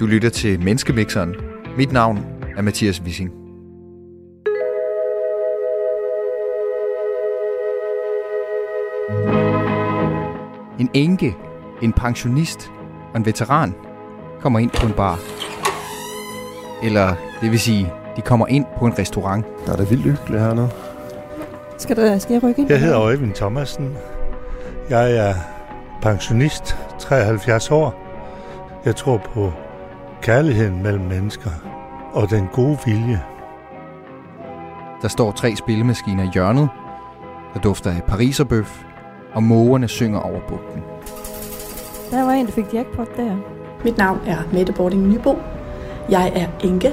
Du lytter til Menneskemixeren. Mit navn er Mathias Wissing. En enke, en pensionist og en veteran kommer ind på en bar. Eller det vil sige, de kommer ind på en restaurant. Der er da vildt hyggeligt hernede. Skal, der, skal jeg rykke ind? Jeg hedder Øjvind Thomasen. Jeg er pensionist, 73 år. Jeg tror på kærligheden mellem mennesker og den gode vilje. Der står tre spillemaskiner i hjørnet. Der dufter af pariserbøf, og mågerne synger over bugten. Der var en, der fik jackpot der. Mit navn er Mette Bording Nybo. Jeg er enke.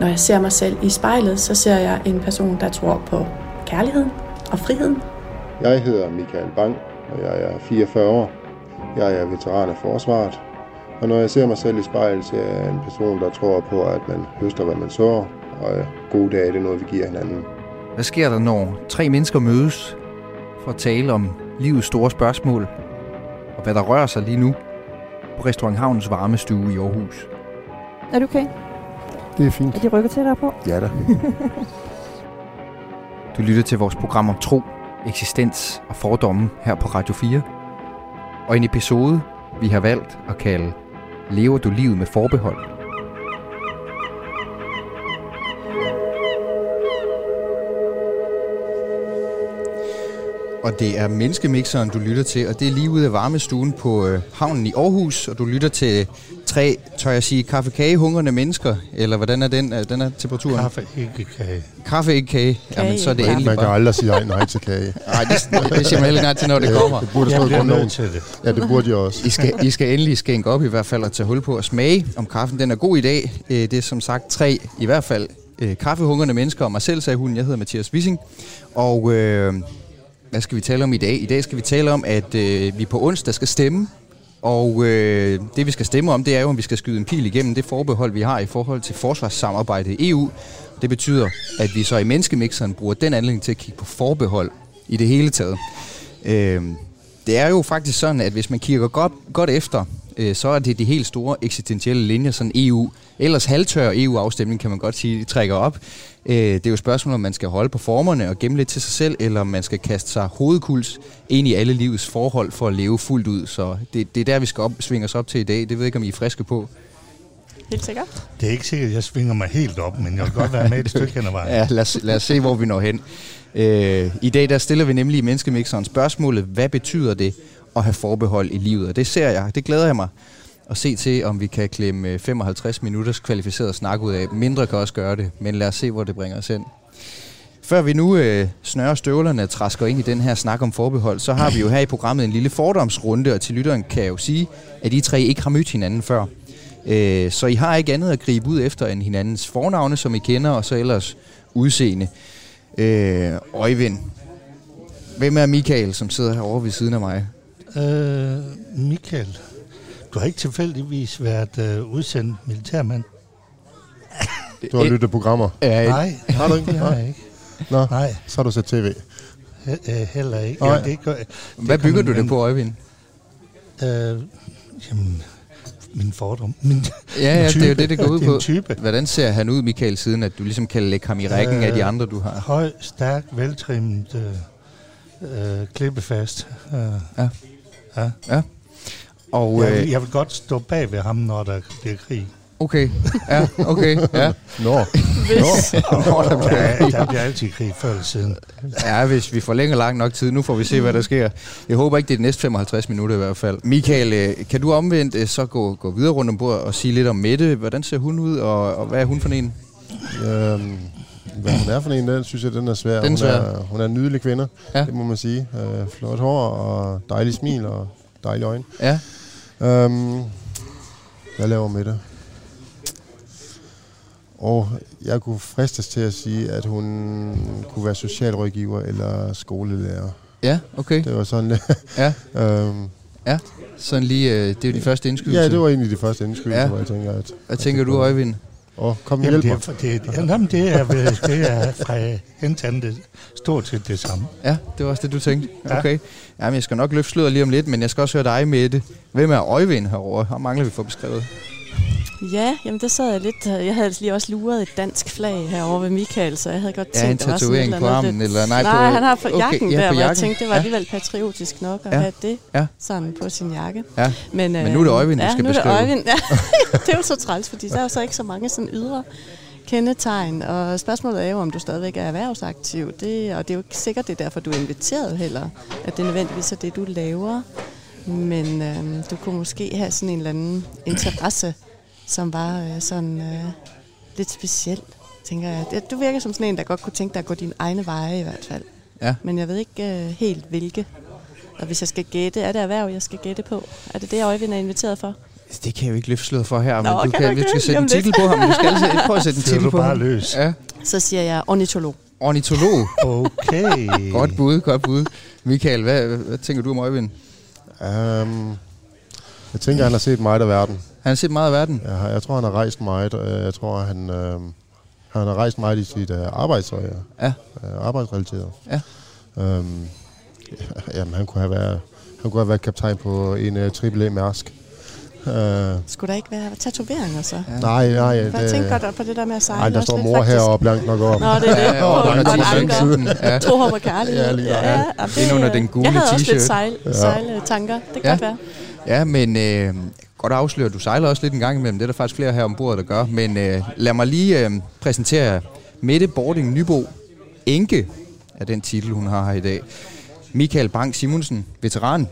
Når jeg ser mig selv i spejlet, så ser jeg en person, der tror på kærligheden og friheden. Jeg hedder Michael Bang, og jeg er 44 år. Jeg er veteran af forsvaret. Og når jeg ser mig selv i spejlet, så er jeg en person, der tror på, at man høster, hvad man sår, og gode dage det er noget, vi giver hinanden. Hvad sker der, når tre mennesker mødes for at tale om livets store spørgsmål, og hvad der rører sig lige nu på Restaurant Havnens varmestue i Aarhus? Er du okay? Det er fint. Er de rykket tættere på? Ja da. Du lytter til vores program om tro, eksistens og fordomme her på Radio 4. Og en episode, vi har valgt at kalde Lever du livet med forbehold? Og det er Menneskemixeren, du lytter til, og det er lige ude af varmestuen på øh, havnen i Aarhus, og du lytter til tre, tør jeg sige, kaffe hungrende mennesker, eller hvordan er den, øh, den er temperaturen? Kaffe, ikke kage. Kaffe, ikke kage. Kage, Jamen, så er det ikke endelig Man kan bare. aldrig sige ej, nej til kage. Nej, det, det siger man heller ikke nej til, når det kommer. Det burde stå Jeg bliver nødt til det. Ja, det burde jeg også. I skal, I skal endelig skænke op i hvert fald og tage hul på at smage, om kaffen den er god i dag. Øh, Det er som sagt tre, i hvert fald, øh, kaffehungrende mennesker, og mig selv, sagde hun. Jeg hedder Mathias Wissing. Og øh, hvad skal vi tale om i dag? I dag skal vi tale om, at øh, vi på onsdag skal stemme. Og øh, det vi skal stemme om, det er jo, om vi skal skyde en pil igennem det forbehold, vi har i forhold til forsvarssamarbejdet i EU. Det betyder, at vi så i menneskemixeren bruger den anledning til at kigge på forbehold i det hele taget. Øh, det er jo faktisk sådan, at hvis man kigger godt, godt efter, øh, så er det de helt store eksistentielle linjer, sådan EU. Ellers halvtør EU-afstemning, kan man godt sige, trækker op. Øh, det er jo spørgsmålet, om man skal holde på formerne og gemme lidt til sig selv, eller om man skal kaste sig hovedkuls ind i alle livets forhold for at leve fuldt ud. Så det, det er der, vi skal op, svinge os op til i dag. Det ved jeg ikke, om I er friske på. Helt sikkert. Det er ikke sikkert, at jeg svinger mig helt op, men jeg vil godt være med et stykke hen ad vejen. Ja, lad os, lad os se, hvor vi når hen. Øh, I dag der stiller vi nemlig i Menneskemixeren spørgsmålet, hvad betyder det at have forbehold i livet? Og det ser jeg, det glæder jeg mig at se til, om vi kan klemme øh, 55 minutters kvalificeret snak ud af. Mindre kan også gøre det, men lad os se, hvor det bringer os hen. Før vi nu øh, snører støvlerne og træsker ind i den her snak om forbehold, så har vi jo her i programmet en lille fordomsrunde, og til lytteren kan jeg jo sige, at I tre ikke har mødt hinanden før. Øh, så I har ikke andet at gribe ud efter end hinandens fornavne, som I kender, og så ellers udseende. Øh, Øjvind, hvem er Michael, som sidder herovre ved siden af mig? Øh, Michael, du har ikke tilfældigvis været øh, udsendt militærmand? Du har lyttet programmer. Øh, Nej, Har du ikke? det har jeg ikke. Nå, Nej, så har du set tv. he- øh, heller ikke. Ja, det gør, det Hvad bygger du det på, Øjvind? Øh, jamen, min fordom. Min, Ja, ja, min det er jo det, det går ud på. en type. Hvordan ser han ud, Michael, siden at du ligesom kan lægge ham i rækken af de Øh, andre, du har? Høj, stærk, veltrimmet, øh, øh, klippefast. Øh, Ja. ja. Og, jeg, vil, øh, jeg vil godt stå bag ved ham, når der bliver krig. okay, ja, okay, ja. Nå, Hvis. Nå, der bliver Ja, der bliver altid krig før eller siden. Ja, hvis vi forlænger lang nok tid. Nu får vi se, hvad der sker. Jeg håber ikke, det er de næste 55 minutter i hvert fald. Michael, øh, kan du omvendt øh, så gå, gå videre rundt om bordet og sige lidt om Mette? Hvordan ser hun ud, og, og hvad er hun for en? øhm, hvad hun er for en, den synes jeg, den er svær. Den er hun, svær. er, hun er en nydelig kvinde, Ja. det må man sige. Øh, flot hår og dejlig smil og dejlige øjne. Ja, Øhm, hvad laver med det? Og jeg kunne fristes til at sige, at hun kunne være socialrådgiver eller skolelærer. ja, okay. Det var sådan. Ja, øhm, sådan lige, øh, det er jo de første indskydelser. ja, det var egentlig de første indskydelser, Ja. ja. hvor jeg tænker, at... Hvad tænker du, Øjvind? Åh, kom og Jamen, hjælp det, er, mig. det, er, jamen, det er, det er fra hentandet stort set det samme. Ja, det var også det, du tænkte. Ja. Okay. Jamen, jeg skal nok løfte sløret lige om lidt, men jeg skal også høre dig med det. Hvem er Øjvind herovre? Ham mangler vi for beskrevet. Ja, jamen der sad jeg lidt. øh, Jeg havde lige også luret et dansk flag herovre ved Michael, så jeg havde godt Ja, tænkt, en der var sådan et tatovering på eller andet armen, lidt- eller nej, Nej, på- han har på okay, jakken ja, der, på hvor jeg tænkte, det var Ja. alligevel patriotisk nok at Ja. have det Ja. sådan på sin jakke. Ja. Men, Men nu er det Øjvind, du ja, skal nu er det beskrive. Øjvind. Ja, det er jo så træls, fordi der er jo så ikke så mange sådan ydre kendetegn, og spørgsmålet er jo, om du stadigvæk er erhvervsaktiv, det, og det er jo ikke sikkert, det er derfor, du er inviteret heller, at det nødvendigvis er det, du laver, men øhm, du kunne måske have sådan en eller anden interesse, som var øh, sådan øh, lidt speciel, tænker jeg. Du virker som sådan en, der godt kunne tænke dig at gå dine egne veje i hvert fald. Ja. Men jeg ved ikke øh, helt hvilke. Og hvis jeg skal gætte, er det erhverv, jeg skal gætte på? Er det det, Øjvind er inviteret for? Det kan jeg jo ikke løfte sløret for her, men Nå, du kan kan, vi ikke skal sætte en titel på ham. Du skal altså prøve at sætte en titel på bare ham. løs. Ja, Så siger jeg ornitolog. ornitolog. Okay. Godt bud, godt bud. Michael, hvad, hvad tænker du om Øjvind? Um, jeg tænker, han har set meget af verden. Han har set meget af verden. Jeg, har, jeg tror, han har rejst meget. Jeg tror, han, øh, han har rejst meget i sit øh, arbejdsøje. Ja. Øh, arbejdsrelateret. Ja. Øhm, ja, jamen, han kunne have været, han kunne have været kaptajn på en uh, AAA Mærsk. Uh, Skulle der ikke være tatoveringer så? Ja. nej, nej. Jeg tænkte godt på det der med at sejle. nej, der står mor faktisk. heroppe langt nok op. Nå, det er det. Ja, over På under godt t-shirten. anker. Ja. Trohåb og kærlighed. Ja, lige ja, ja, Ind under den gule Jeg havde også lidt t-shirt. sejl, Ja. sejletanker. Det kan Ja. godt være. Ja, men øh, godt afsløre, du sejler også lidt en gang imellem. Det er der faktisk flere her ombord, der gør. Men øh, lad mig lige øh, præsentere Mette Bording Nybo. Enke er den titel, hun har her i dag. Michael Bang Simonsen, veteran.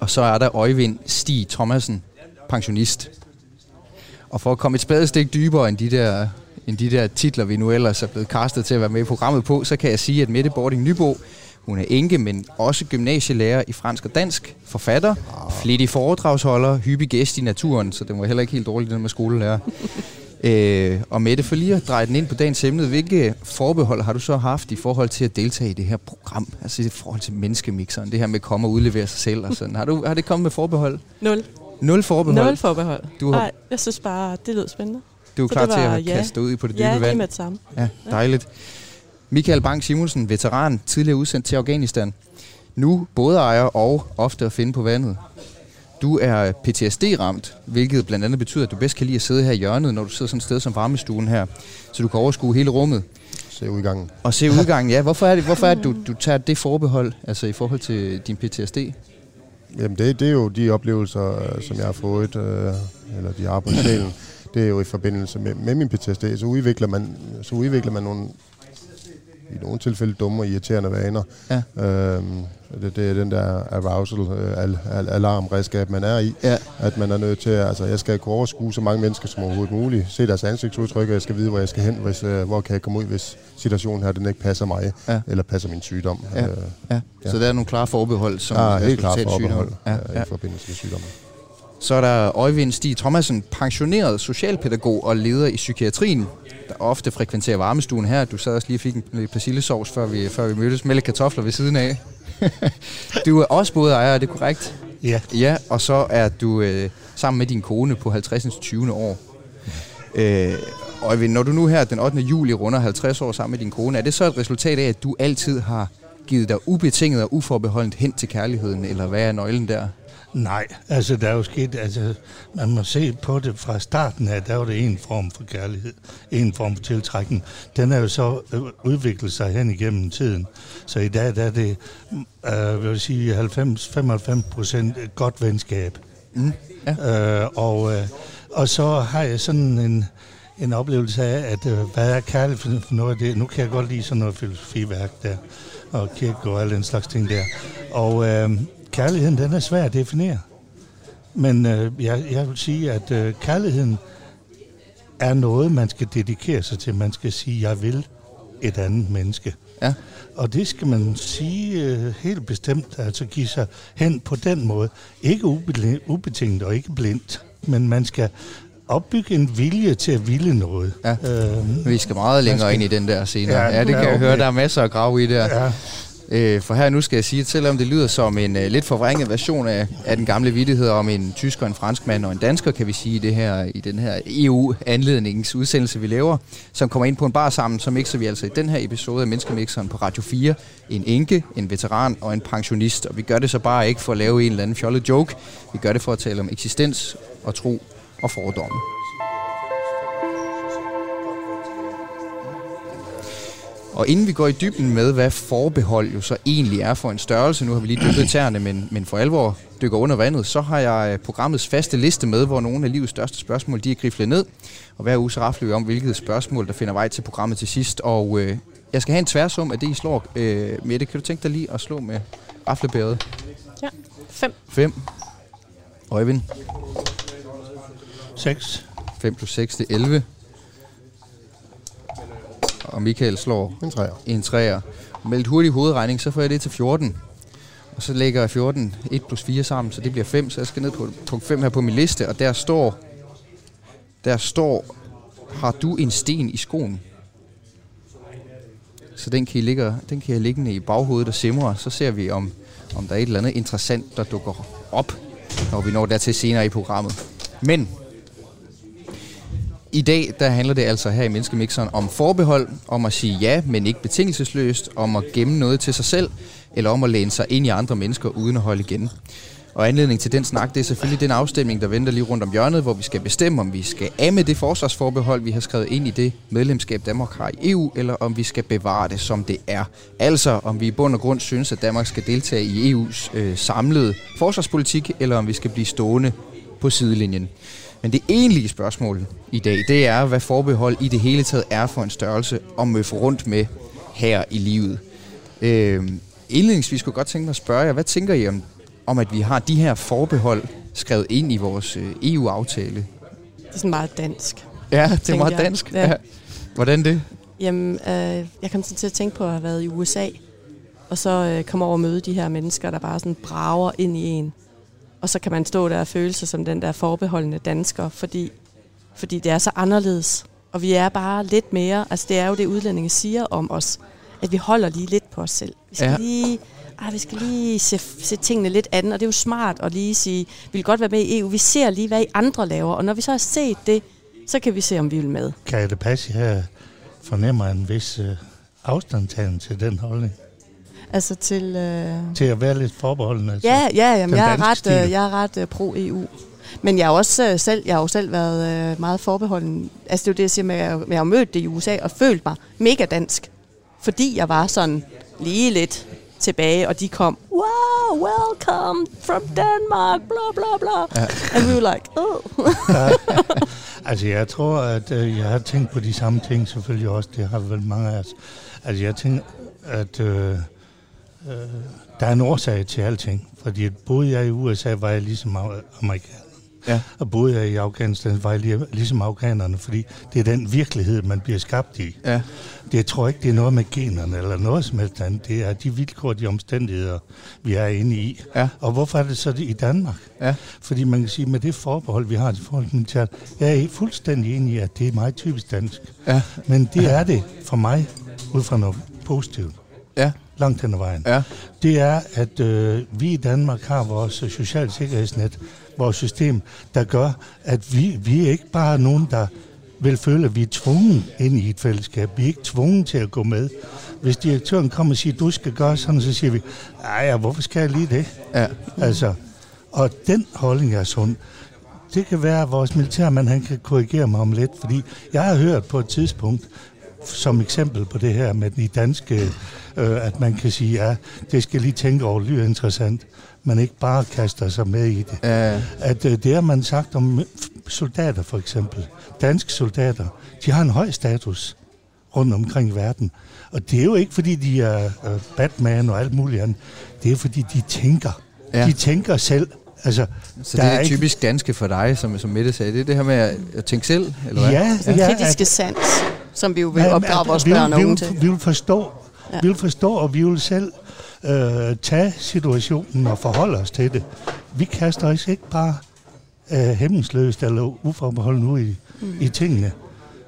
Og så er der Øjvind Stig Thomasen, pensionist. Og for at komme et spadestik dybere end de der end de der titler, vi nu ellers er blevet kastet til at være med i programmet på, så kan jeg sige, at Mette Bording Nybo, hun er enke, men også gymnasielærer i fransk og dansk, forfatter, flittig foredragsholder, hyppig gæst i naturen, så det var heller ikke helt dårligt, den med skolelærer øh, og Mette, for lige at dreje den ind på dagens emne, hvilke forbehold har du så haft i forhold til at deltage i det her program? Altså i forhold til menneskemixeren, det her med at komme og udlevere sig selv og sådan. Har, du, har det kommet med forbehold? Nul. Nul forbehold? Nul forbehold. Du har- Nej, jeg synes bare, det lød spændende. Du er Så klar det til var at ja. kaste ud på det dybe Ja, lige vand? med det samme. Ja, dejligt. Michael Bang Simonsen, veteran, tidligere udsendt til Afghanistan. Nu både ejer og ofte at finde på vandet. Du er PTSD-ramt, hvilket blandt andet betyder, at du bedst kan lide at sidde her i hjørnet, når du sidder sådan et sted som varmestuen her, så du kan overskue hele rummet Se udgangen. og se udgangen. Ja, hvorfor er det, hvorfor er det du, du tager det forbehold, altså i forhold til din PTSD? Jamen, det, det er jo de oplevelser, øh, som jeg har fået, øh, eller de har på sjælen. Det er jo i forbindelse med, med min PTSD. Så udvikler man, så udvikler man nogle, i nogle tilfælde dumme og irriterende vaner. Ja. Øhm, det, det er den der arousal, øh, al, al, alarmredskab, man er i. Ja. At man er nødt til, altså jeg skal kunne overskue så mange mennesker som overhovedet muligt. Se deres ansigtsudtryk, og jeg skal vide, hvor jeg skal hen, hvis, øh, hvor kan jeg komme ud, hvis situationen her den ikke passer mig, Ja. eller passer min sygdom. Ja. Øh, Ja. Ja. Så der er nogle klare forbehold, som er helt sygdom. forbehold Ja, ja, ja. i forbindelse med sygdommen. Så er der Øjvind Stig Thomasen, pensioneret socialpædagog og leder i psykiatrien, der ofte frekventerer varmestuen her. Du sad også lige og fik en persillesovs, før vi, før vi mødtes. Lidt kartofler ved siden af. du er også både ejer, er det korrekt? Ja, Ja, og så er du øh, sammen med din kone på 50. 20. år. Øh, Øjvind, når du nu her den 8. juli runder 50 år sammen med din kone, er det så et resultat af, at du altid har givet dig ubetinget og uforbeholdent hen til kærligheden, eller hvad er nøglen der? Nej, altså der er jo sket, altså man må se på det fra starten af, der var det en form for kærlighed, en form for tiltrækning. Den er jo så øh, udviklet sig hen igennem tiden. Så i dag der er det, øh, vil jeg sige, 90-95 procent godt venskab. Mm, Øh, og, øh, og så har jeg sådan en, en oplevelse af, at øh, hvad er kærlighed for, noget af det? Nu kan jeg godt lide sådan noget filosofiværk der, og kirke og alle den slags ting der. Og øh, kærligheden, den er svær at definere. Men øh, jeg, jeg vil sige, at øh, kærligheden er noget, man skal dedikere sig til. Man skal sige, jeg vil et andet menneske. Ja. Og det skal man sige øh, helt bestemt, altså give sig hen på den måde. Ikke ubetinget og ikke blindt, men man skal opbygge en vilje til at ville noget. Ja. Øh, Vi skal meget længere skal- ind i den der senere. Ja, Ja, det kan ja, jeg okay. høre, der er masser at grave i der. ja, Øh, for her nu skal jeg sige, at selvom det lyder som en øh, lidt forvrænget version af, af den gamle vittighed om en tysker, en franskmand og en dansker, kan vi sige det her, i den her EU-anledningsudsendelse, vi laver, som kommer ind på en bar sammen, så mixer vi altså i den her episode af Menneskemixeren på Radio 4 en enke, en veteran og en pensionist. Og vi gør det så bare ikke for at lave en eller anden fjollet joke. Vi gør det for at tale om eksistens og tro og fordomme. Og inden vi går i dybden med, hvad forbehold jo så egentlig er for en størrelse, nu har vi lige dyppet tæerne, men, men for alvor dykker under vandet, så har jeg programmets faste liste med, hvor nogle af livets største spørgsmål, de er griflet ned. Og hver uge så rafler vi om, hvilket spørgsmål, der finder vej til programmet til sidst. Og øh, jeg skal have en tværsum af det, I slår. Øh, Mette, kan du tænke dig lige at slå med raflebæret? Ja, fem. 5. Øjvind, 6. 5 plus 6, det er 11. Og Michael slår En træer. en træer. Med lidt hurtig hovedregning, så får jeg det til 14. Og så lægger jeg 14, 1 plus 4 sammen, så det bliver 5. Så jeg skal ned på punkt 5 her på min liste, og der står, der står, har du en sten i skoen? Så den kan, I ligge, den kan jeg liggende i baghovedet og simre, så ser vi, om, om der er et eller andet interessant, der dukker op, når vi når dertil senere i programmet. Men i dag der handler det altså her i Menneskemixeren om forbehold, om at sige ja, men ikke betingelsesløst, om at gemme noget til sig selv, eller om at læne sig ind i andre mennesker uden at holde igen. Og anledning til den snak, det er selvfølgelig den afstemning, der venter lige rundt om hjørnet, hvor vi skal bestemme, om vi skal af med det forsvarsforbehold, vi har skrevet ind i det medlemskab, Danmark har i EU, eller om vi skal bevare det, som det er. Altså, om vi i bund og grund synes, at Danmark skal deltage i EU's øh, samlede forsvarspolitik, eller om vi skal blive stående på sidelinjen. Men det egentlige spørgsmål i dag, det er, hvad forbehold i det hele taget er for en størrelse at møffe rundt med her i livet. Øh, indledningsvis kunne jeg godt tænke mig at spørge jer, hvad tænker I om, om at vi har de her forbehold skrevet ind i vores øh, EU-aftale? Det er sådan meget dansk. Ja, det er meget jeg. dansk. Ja. Ja. Hvordan det? Jamen, øh, jeg kom sådan til at tænke på at have været i USA, og så øh, komme over og møde de her mennesker, der bare sådan brager ind i en. Og så kan man stå der og føle sig som den der forbeholdende dansker, fordi, fordi det er så anderledes. Og vi er bare lidt mere, altså det er jo det udlændinge siger om os, at vi holder lige lidt på os selv. Vi skal Ja. lige, ah, vi skal lige se, se tingene lidt an, og det er jo smart at lige sige, vi vil godt være med i EU, vi ser lige, hvad I andre laver, og når vi så har set det, så kan vi se, om vi vil med. Kan det passe, at jeg fornemmer en vis øh, afstandtagen til den holdning? Altså til... Øh Til at være lidt forbeholdende? Altså. Ja, ja, jamen, jeg er ret, stil. øh, jeg er ret øh, pro-EU. Men jeg har også øh, selv, jeg har jo selv været øh, meget forbeholden. Altså det er jo det, jeg siger med, at jeg har mødt det i USA og følt mig mega dansk. Fordi jeg var sådan lige lidt tilbage, og de kom, wow, welcome from Denmark, bla bla bla. Ja. And we were like, oh. Altså, jeg tror, at øh, jeg har tænkt på de samme ting, selvfølgelig også. Det har vel mange af os. Altså, jeg tænker, at øh, øh, der er en årsag til alting. Fordi boede jeg i USA, var jeg ligesom amerikaner. Ja. Og boede jeg i Afghanistan, var jeg lige- ligesom afghanerne, fordi det er den virkelighed, man bliver skabt i. Ja. Det, jeg tror ikke, det er noget med generne eller noget som helst andet. Det er de vilkår, de omstændigheder, vi er inde i. Ja. Og hvorfor er det så det i Danmark? Ja. Fordi man kan sige, med det forbehold, vi har til forhold til militæret, jeg er fuldstændig enig i, at det er meget typisk dansk. Ja. Men det er det for mig, ud fra noget positivt, Ja. Langt hen ad vejen. Ja. Det er, at øh, vi i Danmark har vores sociale sikkerhedsnet, vores system, der gør, at vi, vi er ikke bare nogen, der vil føle, at vi er tvunget ind i et fællesskab. Vi er ikke tvunget til at gå med. Hvis direktøren kommer og siger, du skal gøre sådan, så siger vi, ja, hvorfor skal jeg lige det? Ja. Altså, og den holdning er sund. Det kan være, at vores militærmand han kan korrigere mig om lidt, fordi jeg har hørt på et tidspunkt, som eksempel på det her med den i danske, øh, at man kan sige, ja, det skal lige tænke over, lyder interessant, men ikke bare kaster sig med i det. Ja. At øh, det har man sagt om soldater for eksempel. Danske soldater, de har en høj status rundt omkring i verden. Og det er jo ikke, fordi de er øh, Batman og alt muligt andet. Det er, fordi de tænker. Ja. De tænker selv. Altså, Så der det er, ikke- typisk danske for dig, som, som Mette sagde. Det er det her med at, at tænke selv, eller hvad? Ja, ja, kritiske at- sans, som vi jo vil Ja, opdrage at vores vi børn og vi unge til. Vi vil forstå, Ja. vi vil forstå, og vi vil selv øh, tage situationen og forholde os til det. Vi kaster os ikke bare øh, hæmningsløst eller uforbeholden ud i, mm. i tingene.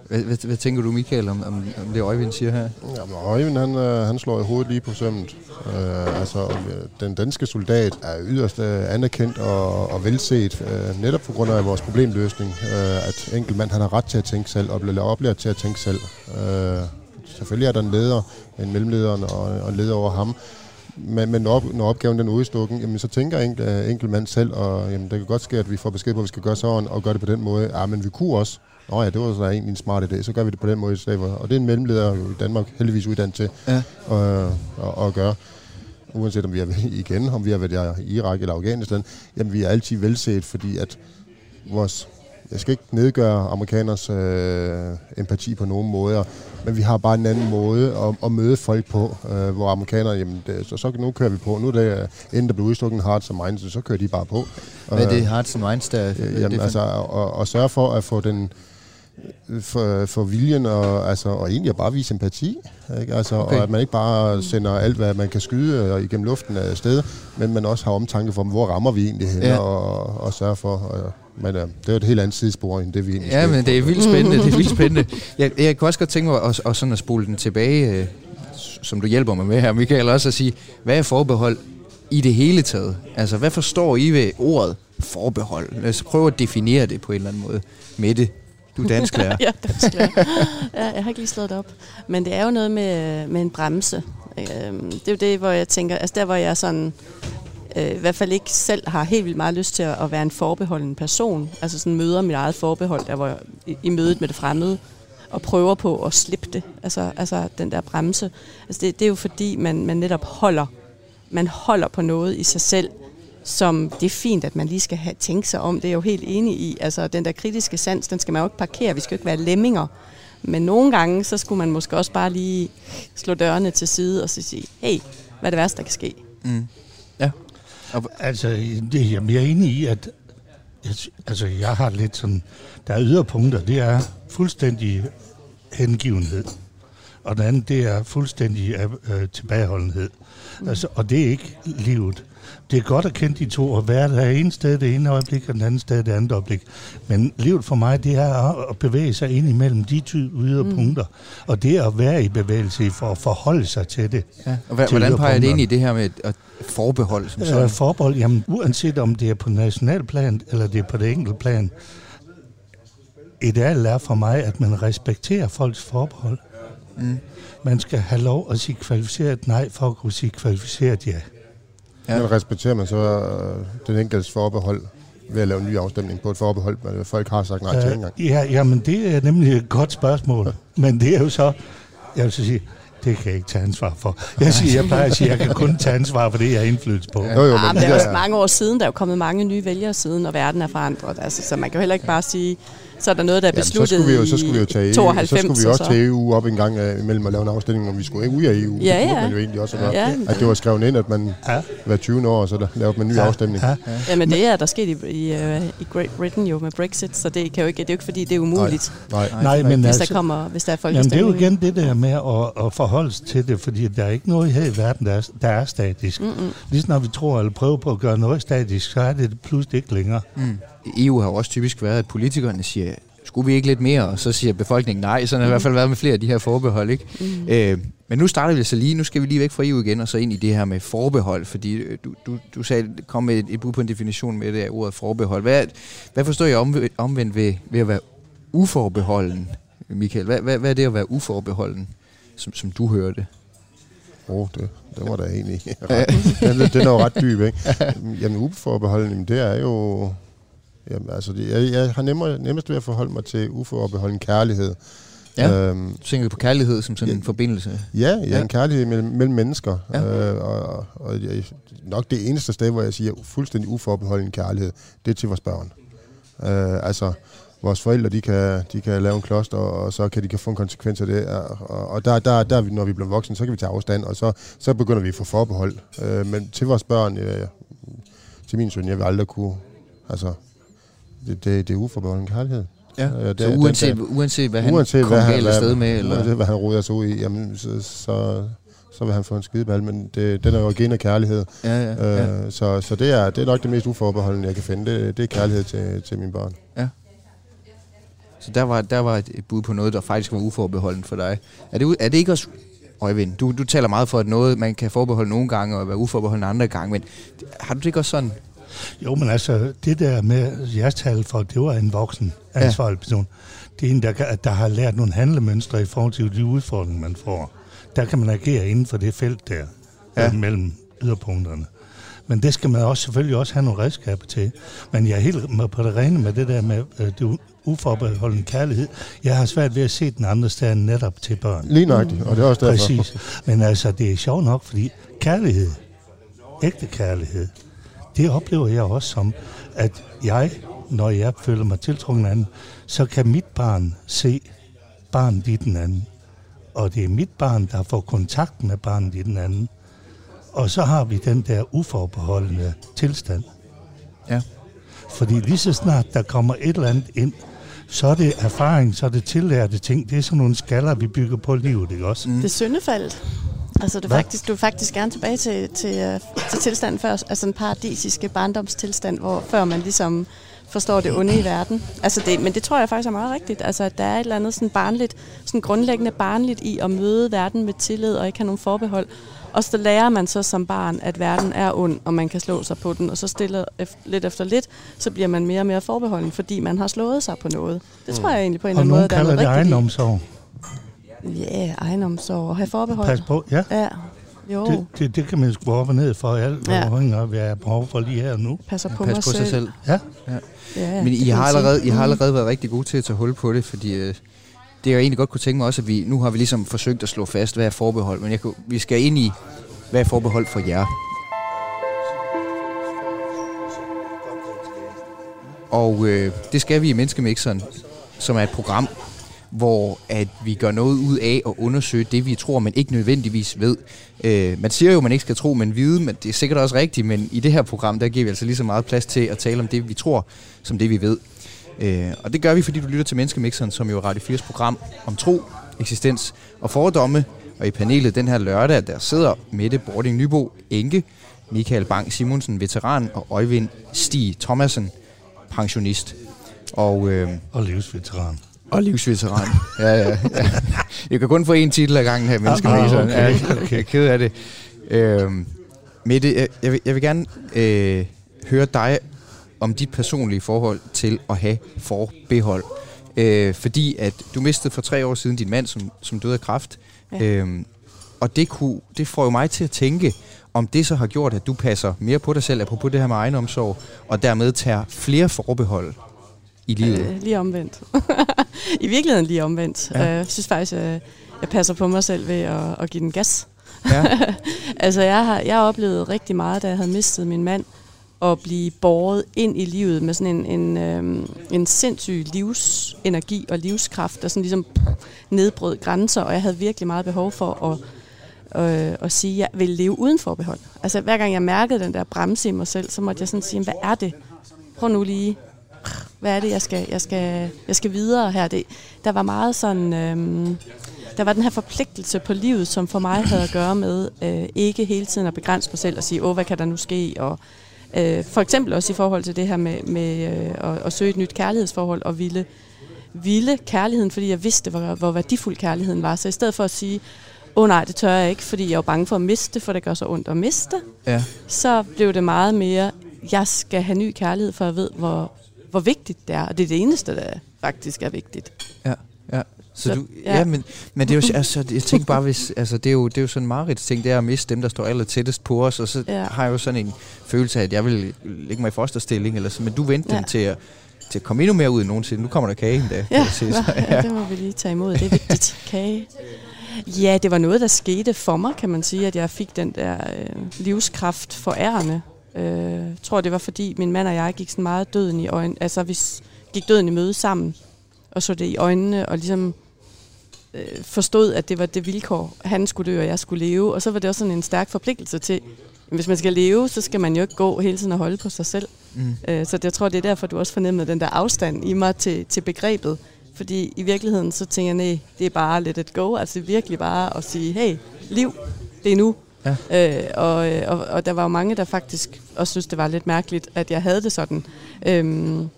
Hvad, hvad, hvad tænker du, Michael, om, om, om det Øjvind siger her? Jamen, Øjvind, han, øh, han slår i hovedet lige på sømmet. Øh, altså, øh, den danske soldat er yderst øh, anerkendt og, og velset, øh, netop på grund af vores problemløsning. Øh, at enkeltmand, han har ret til at tænke selv, og bliver oplært til at tænke selv. Øh, selvfølgelig er der en leder, en mellemleder og, og en leder over ham. men, men når, op, når opgaven den er udstukken, jamen, så tænker enkel, øh, enkel mand selv, og jamen, det kan godt ske, at vi får besked på, at vi skal gøre sådan, og gøre det på den måde. Ja, men vi kunne også. Nå ja, det var så egentlig en smart idé, så gør vi det på den måde i stedet for. Og det er en mellemleder i Danmark heldigvis uddannet til Ja. at, at, at gøre. Uanset om vi er igen, om vi har været i Irak eller Afghanistan, jamen vi er altid velset, fordi at vores jeg skal ikke nedgøre amerikaners øh, empati på nogen måder, men vi har bare en anden måde at, at møde folk på, øh, hvor amerikanere, jamen, det, så, så nu kører vi på. Nu er det, øh, inden der bliver udstukken hearts and minds, så kører de bare på. Hvad er det Øh, Hearts and Minds, der... Øh, Jamen, altså, at, at sørge for at få den for, for viljen og, altså, og egentlig at bare vise empati. Ikke? Altså, Okay. Og at man ikke bare sender alt, hvad man kan skyde øh, igennem luften af sted, men man også har omtanke for, hvor rammer vi egentlig henne, Ja. og, og sørge for. Og, men øh, det er jo et helt andet sidespor, end det vi egentlig Ja, men det er vildt spændende. Det er vildt spændende. Jeg, jeg kunne også godt tænke mig at, at, sådan at spole den tilbage, øh, som du hjælper mig med her, Michael, også at sige, hvad er forbehold i det hele taget? Altså, hvad forstår I ved ordet forbehold? Lad os prøve at definere det på en eller anden måde. Mette, du er dansklærer. ja, dansklærer. ja, jeg har ikke lige slået det op. Men det er jo noget med, med en bremse. Øhm, det er jo det, hvor jeg tænker, altså der hvor jeg sådan, øh, i hvert fald ikke selv har helt vildt meget lyst til at, at være en forbeholden person. Altså sådan møder mit eget forbehold, der hvor jeg, i, i mødet med det fremmede, og prøver på at slippe det. Altså, altså den der bremse. Altså det, det er jo fordi, man, man netop holder, man holder på noget i sig selv, som det er fint, at man lige skal have, tænke sig om. Det er jeg jo helt enig i. Altså, den der kritiske sans, den skal man jo ikke parkere. Vi skal jo ikke være lemminger. Men nogle gange, så skulle man måske også bare lige slå dørene til side og så sige, hey, hvad er det værste, der kan ske? Mm. Ja. Altså, det, jamen, jeg er enig i, at jeg, altså, jeg har lidt sådan, der er yderpunkter, det er fuldstændig hengivenhed. Og den anden, det er fuldstændig øh, tilbageholdenhed. Mm. Altså, og det er ikke livet. Det er godt at kende de to, og være der ene sted det ene øjeblik, og den anden sted det andet øjeblik. Men livet for mig, det er at bevæge sig ind imellem de to yderpunkter. Mm. Og det er at være i bevægelse for at forholde sig til det. ja. Og hva, Til hvordan peger det ind i det her med at forbehold? Som Øh, sådan? forbehold, jamen uanset om det er på nationalplan, eller det er på det enkelte plan, idealet er for mig, at man respekterer folks forbehold. Mm. Man skal have lov at sige kvalificeret nej, for at kunne sige kvalificeret ja. Ja. Ja. Men respekterer man så øh, den enkeltes forbehold ved at lave en ny afstemning på et forbehold, men folk har sagt nej til engang. Øh, ja, jamen det er nemlig et godt spørgsmål. Men det er jo så, jeg vil så sige, det kan jeg ikke tage ansvar for. Jeg, siger, jeg plejer at sige, at jeg kan kun tage ansvar for det, jeg har indflydelse på. Jo, jo, Ah, men det er også mange år siden, der er jo kommet mange nye vælgere siden, og verden er forandret. Altså, så man kan jo heller ikke bare sige, så er der noget, der er Jamen, så besluttet skulle vi jo, så skulle vi jo tage EU, 92. så skulle vi og også tage EU op en gang uh, imellem at lave en afstemning, om vi skulle ikke ud af EU. Ja, det ja. man jo egentlig også gøre. Ja. At det var skrevet ind, at man Ja. hver 20 år, så der lavede man en ny afstemning. Ja. Jamen det er der sket i, i, uh, i Great Britain jo med Brexit, så det, kan jo ikke, det er jo ikke fordi, det er umuligt, Nej. Nej, men hvis, der altså, kommer, hvis der er Jamen, det er jo folkestemning. igen det der med at, at forholde sig til det, fordi der er ikke noget her i verden, der er, der er statisk. Mm-mm. Lige snart vi tror eller prøver på at gøre noget statisk, så er det pludselig ikke længere. Mm. EU har jo også typisk været, at politikerne siger, skulle vi ikke lidt mere? Og så siger befolkningen nej. Sådan har det i hvert fald været med flere af de her forbehold. Ikke? Mm. Øh, men nu starter vi så lige. Nu skal vi lige væk fra EU igen, og så ind i det her med forbehold. Fordi øh, du, du, du sagde, kom med et, et bud på en definition med det af ordet forbehold. Hvad, hvad forstår jeg omvendt, omvendt ved, ved at være uforbeholden, Michael? Hvad, hvad, hvad er det at være uforbeholden, som, som du hørte? Åh, oh, det, det var da egentlig ret, den, den er jo ret dyb, ikke? Jamen, uforbeholden, det er jo... Jamen, altså, jeg, jeg har nemmere, nemmest ved at forholde mig til uforbeholden kærlighed. Ja. Øhm, Du tænker på kærlighed som sådan Ja. en forbindelse. Ja, ja, Ja. en kærlighed mellem, mellem mennesker. Ja. Øh, og, og jeg, nok det eneste sted, hvor jeg siger fuldstændig uforbeholden kærlighed, det er til vores børn. Øh, altså, vores forældre, de kan, de kan lave en kloster, og så kan de kan få en konsekvens af det. Og, og der, der, der, er når vi bliver voksne, så kan vi tage afstand, og så, så begynder vi at få forbehold. Øh, men til vores børn, øh, til min søn, jeg vil aldrig kunne... Altså, det, det, det er uforbeholden kærlighed. Ja. Øh, det Så den- uanset, den- uanset hvad han uanset kom hvad galt afsted med, eller... uanset hvad han roder sig ud i, jamen, så, så, så vil han få en skideball, men det, den er jo gen af kærlighed. Ja, ja, ja. Øh, så så det, er, det er nok det mest uforbeholdende, jeg kan finde. Det, det er kærlighed til, til mine børn. Så der var, der var et bud på noget, der faktisk var uforbeholdent for dig. Er det, er det ikke også... Øjvind, du, du taler meget for, at noget, man kan forbeholde nogle gange, og være uforbeholden andre gange, men har du det ikke også sådan? Jo, men altså, det der med, jeg talte for, det var en voksen ansvarlig person. Det er en, der, kan, der har lært nogle handlemønstre i forhold til de udfordringer, man får. Der kan man agere inden for det felt der, Ja. ja. mellem yderpunkterne. Men det skal man også selvfølgelig også have nogle redskaber til. Men jeg er helt på det rene med det der med øh, det uforbeholdende kærlighed. Jeg har svært ved at se den andre sted end netop til børn. Lige nøjagtigt, og det er også derfor. Præcis. Men altså, det er sjovt nok, fordi kærlighed, ægte kærlighed, det oplever jeg også som, at jeg, når jeg føler mig tiltrukket af anden, så kan mit barn se barnet i den anden. Og det er mit barn, der får kontakt med barnet i den anden. Og så har vi den der uforbeholdende tilstand. Ja. Fordi lige så snart der kommer et eller andet ind, så er det erfaring, så er det tillærte ting. Det er sådan nogle skaller, vi bygger på livet, ikke også? Mm. Det er syndefaldet. Altså, du, Hvad? faktisk, du vil faktisk gerne tilbage til, til, øh, til tilstanden før, altså en paradisiske barndomstilstand, hvor før man ligesom forstår det onde i verden. Altså det, men det tror jeg faktisk er meget rigtigt. Altså, at der er et eller andet sådan barnligt, sådan grundlæggende barnligt i at møde verden med tillid og ikke have nogen forbehold. Og så lærer man så som barn, at verden er ond, og man kan slå sig på den. Og så stille lidt efter lidt, så bliver man mere og mere forbeholden, fordi man har slået sig på noget. Det tror jeg egentlig på en eller Og anden måde, nogen der er kalder noget det rigtigt i. Ja, ejendomssorg og have forbehold. Pas på, ja. Ja, jo. Det, det, det kan man sgu op og ned for alt, Ja. ja. afhængig af, hvad jeg har behov for lige her og nu. passer på Pas mig på sig selv. Ja, Ja, Men det I har, allerede, I har Mm. allerede været rigtig gode til at tage hul på det, fordi øh, det jeg egentlig godt kunne tænke mig også, at vi, nu har vi ligesom forsøgt at slå fast, hvad er forbehold, men jeg kunne, vi skal ind i, hvad er forbehold for jer? Og øh, det skal vi i Menneskemixeren, som er et program, hvor at vi gør noget ud af at undersøge det, vi tror, men ikke nødvendigvis ved. Øh, man siger jo, at man ikke skal tro, men vide, men det er sikkert også rigtigt, men i det her program, der giver vi altså lige så meget plads til at tale om det, vi tror, som det, vi ved. Øh, og det gør vi, fordi du lytter til Menneskemixeren, som jo er Radio 4's program om tro, eksistens og fordomme. Og i panelet den her lørdag, der sidder Mette Bording Nybo, enke, Michael Bang Simonsen, veteran, og Øjvind Stig Thomasen, pensionist. Og, øh, og livsveteran og livsveteran. ja, ja, ja. Jeg kan kun få én titel ad gangen her i Menneskemixeren. Ah, okay, Ja, jeg er ked af det. Øh, Mette, jeg, jeg, vil, jeg vil gerne øh, høre dig om dit personlige forhold til at have forbehold. Øh, fordi at du mistede for tre år siden din mand, som, som døde af kræft. Ja. Ja. Øhm, og det, kunne, det får jo mig til at tænke, om det så har gjort, at du passer mere på dig selv, apropos det her med egenomsorg, og dermed tager flere forbehold i livet. Øh, lige omvendt. I virkeligheden lige omvendt. Ja. Ja. Jeg synes faktisk, at jeg passer på mig selv ved at, at give den gas. Ja. altså, jeg har, jeg oplevet rigtig meget, da jeg havde mistet min mand, at blive båret ind i livet med sådan en, en, øhm, en sindssyg livsenergi og livskraft, der sådan ligesom nedbrød grænser, og jeg havde virkelig meget behov for at, øh, at sige, at jeg vil leve uden forbehold. Altså hver gang jeg mærkede den der bremse i mig selv, så måtte jeg sådan sige, hvad er det? Prøv nu lige, hvad er det, jeg skal, jeg skal, jeg skal videre her? Det, der var meget sådan, øhm, der var den her forpligtelse på livet, som for mig havde at gøre med øh, ikke hele tiden at begrænse mig selv og sige, åh, hvad kan der nu ske? Og øh, for eksempel også i forhold til det her med, med øh, at, at søge et nyt kærlighedsforhold og ville, ville kærligheden, fordi jeg vidste, hvor, hvor værdifuld kærligheden var. Så i stedet for at sige, åh oh, nej, det tør jeg ikke, fordi jeg er bange for at miste for det gør så ondt at miste, ja. så blev det meget mere, jeg skal have ny kærlighed, for jeg ved, hvor, hvor vigtigt det er. Og det er det eneste, der faktisk er vigtigt. Ja, ja. Så, Så- du, ja. ja. ja, men, men det er jo, altså, jeg tænker bare, hvis, altså, det er jo, det er jo sådan en mareridt ting, det er at miste dem, der står aller tættest på os, og så ja. Ja. har jeg jo sådan en følelse af, at jeg vil lægge mig i fosterstilling, eller så, men du venter ja. Ja. dem til at, til at komme endnu mere ud end nogensinde. Nu kommer der kage en dag, Ja, jeg sige. Så, ja, det må vi lige tage imod. Det er vigtigt. Kage. Ja, det var noget, der skete for mig, kan man sige, at jeg fik den der øh, livskraft for Øh, tror, det var fordi min mand og jeg gik sådan meget døden i øjnene. Altså, vi gik døden i møde sammen, og så det i øjnene, og ligesom øh, forstod, at det var det vilkår, han skulle dø, og jeg skulle leve. Og så var det også sådan en stærk forpligtelse til, hvis man skal leve, så skal man jo ikke gå hele tiden og holde på sig selv. mm. Øh, Så det- jeg tror, det er derfor, du også fornemmede den der afstand i mig til, til begrebet. Fordi i virkeligheden, så tænker jeg, nej, det er bare let it go. Altså virkelig bare at sige, hey, liv, det er nu. Ja. Øh, og, øh, og, og der var jo mange, der faktisk også synes, det var lidt mærkeligt, at jeg havde det sådan. Øhm,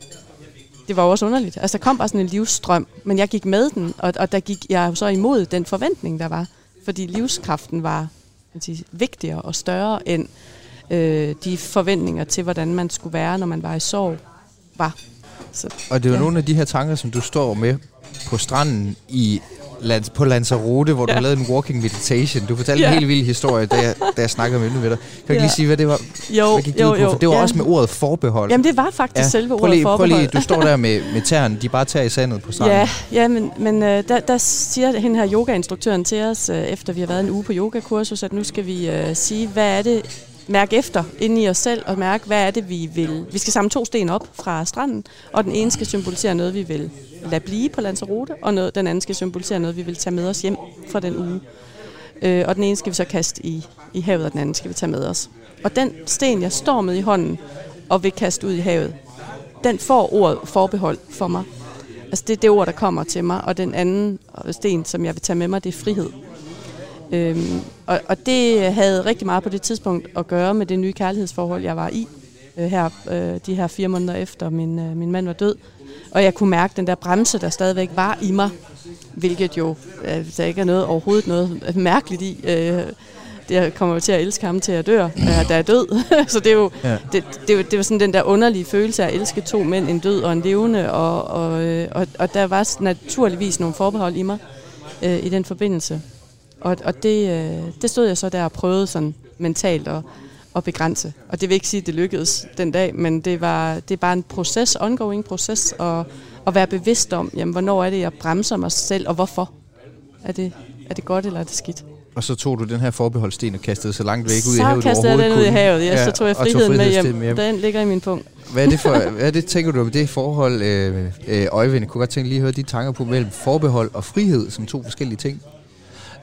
det var også underligt. Altså, der kom bare sådan en livsstrøm, men jeg gik med den, og, og der gik jeg så imod den forventning, der var. Fordi livskraften var man sige, vigtigere og større end øh, de forventninger til, hvordan man skulle være, når man var i sorg, var. Så, Og det er jo Ja. nogle af de her tanker, som du står med på stranden i Lands, på Lanzarote, hvor du Ja. har lavet en walking meditation. Du fortalte Ja. en helt vild historie, da jeg, da jeg snakkede med med dig. Kan du ikke Ja. lige sige, hvad det var? Jo, hvad gik jo, ud på? jo. For det var ja. også med ordet forbehold. Jamen, det var faktisk ja. selve prøv ordet lige, prøv forbehold. lige, du står der med, med tæerne, de bare tager i sandet på stranden. Ja, ja men, men øh, der, der siger hende her yogainstruktøren til os, øh, efter vi har været en uge på yogakursus, at nu skal vi øh, sige, hvad er det, mærke efter inde i os selv, og mærke, hvad er det, vi vil. Vi skal samle to sten op fra stranden, og den ene skal symbolisere noget, vi vil lade blive på Lanzarote, og noget, den anden skal symbolisere noget, vi vil tage med os hjem fra den uge. Øh, og den ene skal vi så kaste i, i havet, og den anden skal vi tage med os. Og den sten, jeg står med i hånden og vil kaste ud i havet, den får ordet forbehold for mig. Altså det er det ord, der kommer til mig, og den anden sten, som jeg vil tage med mig, det er frihed. Øhm, og, og det havde rigtig meget på det tidspunkt at gøre med det nye kærlighedsforhold, jeg var i øh, her, øh, de her fire måneder efter min, øh, min mand var død. Og jeg kunne mærke den der bremse, der stadigvæk var i mig, hvilket jo øh, der ikke er noget overhovedet noget mærkeligt i. Øh, det jeg kommer jo til at elske ham til at dør, øh, da jeg er død. Så det er jo, Ja. det, det, jo- det var sådan den der underlige følelse af at elske to mænd, en død og en levende, og, og, øh, og, og der var naturligvis nogle forbehold i mig øh, i den forbindelse. Og, og det, øh, det stod jeg så der og prøvede sådan mentalt at, at begrænse. Og det vil ikke sige, at det lykkedes den dag, men det, var, det er bare en proces, ongoing proces, at, at være bevidst om, jamen, hvornår er det, jeg bremser mig selv, og hvorfor. Er det, er det godt, eller er det skidt? Og så tog du den her forbeholdssten og kastede så langt væk ud i så havet, du kastede jeg den ud i havet, ja, så tog jeg friheden med frihedsstenen hjem. Den ligger i min punkt. Hvad er det for, hvad er det, tænker du om det forhold, øh, øh, Øjvind? Jeg kunne godt tænke lige at høre de tanker på mellem forbehold og frihed som to forskellige ting.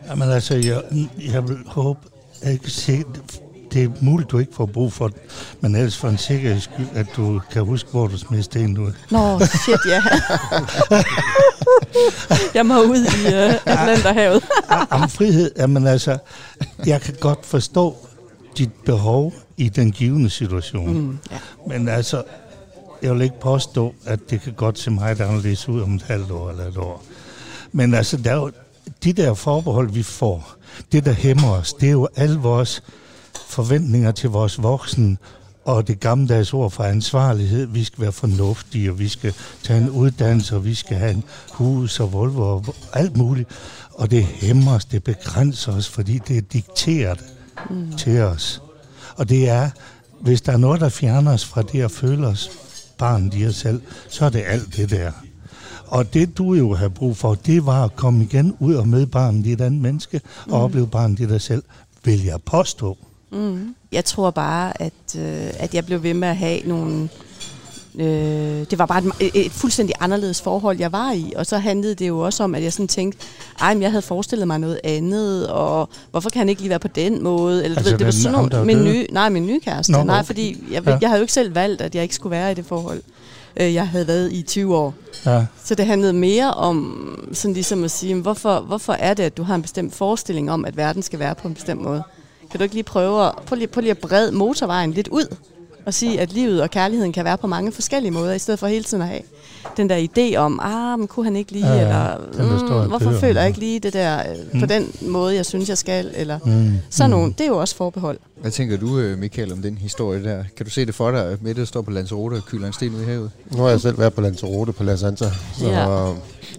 Jamen altså, jeg, jeg vil håbe, jeg kan se, det er muligt, du ikke får brug for det, men ellers for en sikkerheds skyld, at du kan huske, hvor du smed stenen ud. Nå, shit, ja. jeg må ud i uh, Atlanterhavet. Om frihed, jamen altså, jeg kan godt forstå dit behov i den givende situation. Mm, ja. Men altså, jeg vil ikke påstå, at det kan godt se meget anderledes ud om et halvt år eller et år. Men altså, der er jo, de der forbehold, vi får, det der hæmmer os, det er jo alle vores forventninger til vores voksne, og det gammeldags ord for ansvarlighed. Vi skal være fornuftige, og vi skal tage en uddannelse, og vi skal have en hus og Volvo og alt muligt. Og det hæmmer os, det begrænser os, fordi det er dikteret mm. til os. Og det er, hvis der er noget, der fjerner os fra det at føle os barn i os selv, så er det alt det der. Og det du jo har brug for, det var at komme igen ud og møde barnet i et andet menneske, og Mm. opleve barnet i dig selv, vil jeg påstå. Mm. Jeg tror bare, at, øh, at jeg blev ved med at have nogle... Øh, det var bare et, et fuldstændig anderledes forhold, jeg var i. Og så handlede det jo også om, at jeg sådan tænkte, ej, men jeg havde forestillet mig noget andet, og hvorfor kan han ikke lige være på den måde? Eller, Altså, ved, det var sådan er min nye, nej, min nye kæreste. Nå, nej, okay. fordi jeg, Ja. jeg havde jo ikke selv valgt, at jeg ikke skulle være i det forhold. Øh, jeg havde været i 20 år. Ja. Så det handlede mere om sådan ligesom at sige, hvorfor, hvorfor er det, at du har en bestemt forestilling om, at verden skal være på en bestemt måde? Kan du ikke lige prøve at, prøv lige, prøv lige at brede motorvejen lidt ud og sige, at livet og kærligheden kan være på mange forskellige måder, i stedet for hele tiden at have den der idé om, ah, men kunne han ikke lige, Ja, eller mm, hvorfor føler jeg ikke lige det der øh, på Mm. den måde, jeg synes, jeg skal, eller Mm. sådan Mm. nogle. Det er jo også forbehold. Hvad tænker du, øh, Michael, om den historie der? Kan du se det for dig, at Mette står på Lanzarote og kyler en sten ud i havet? Nu har jeg selv været på Lanzarote på La Santa, så,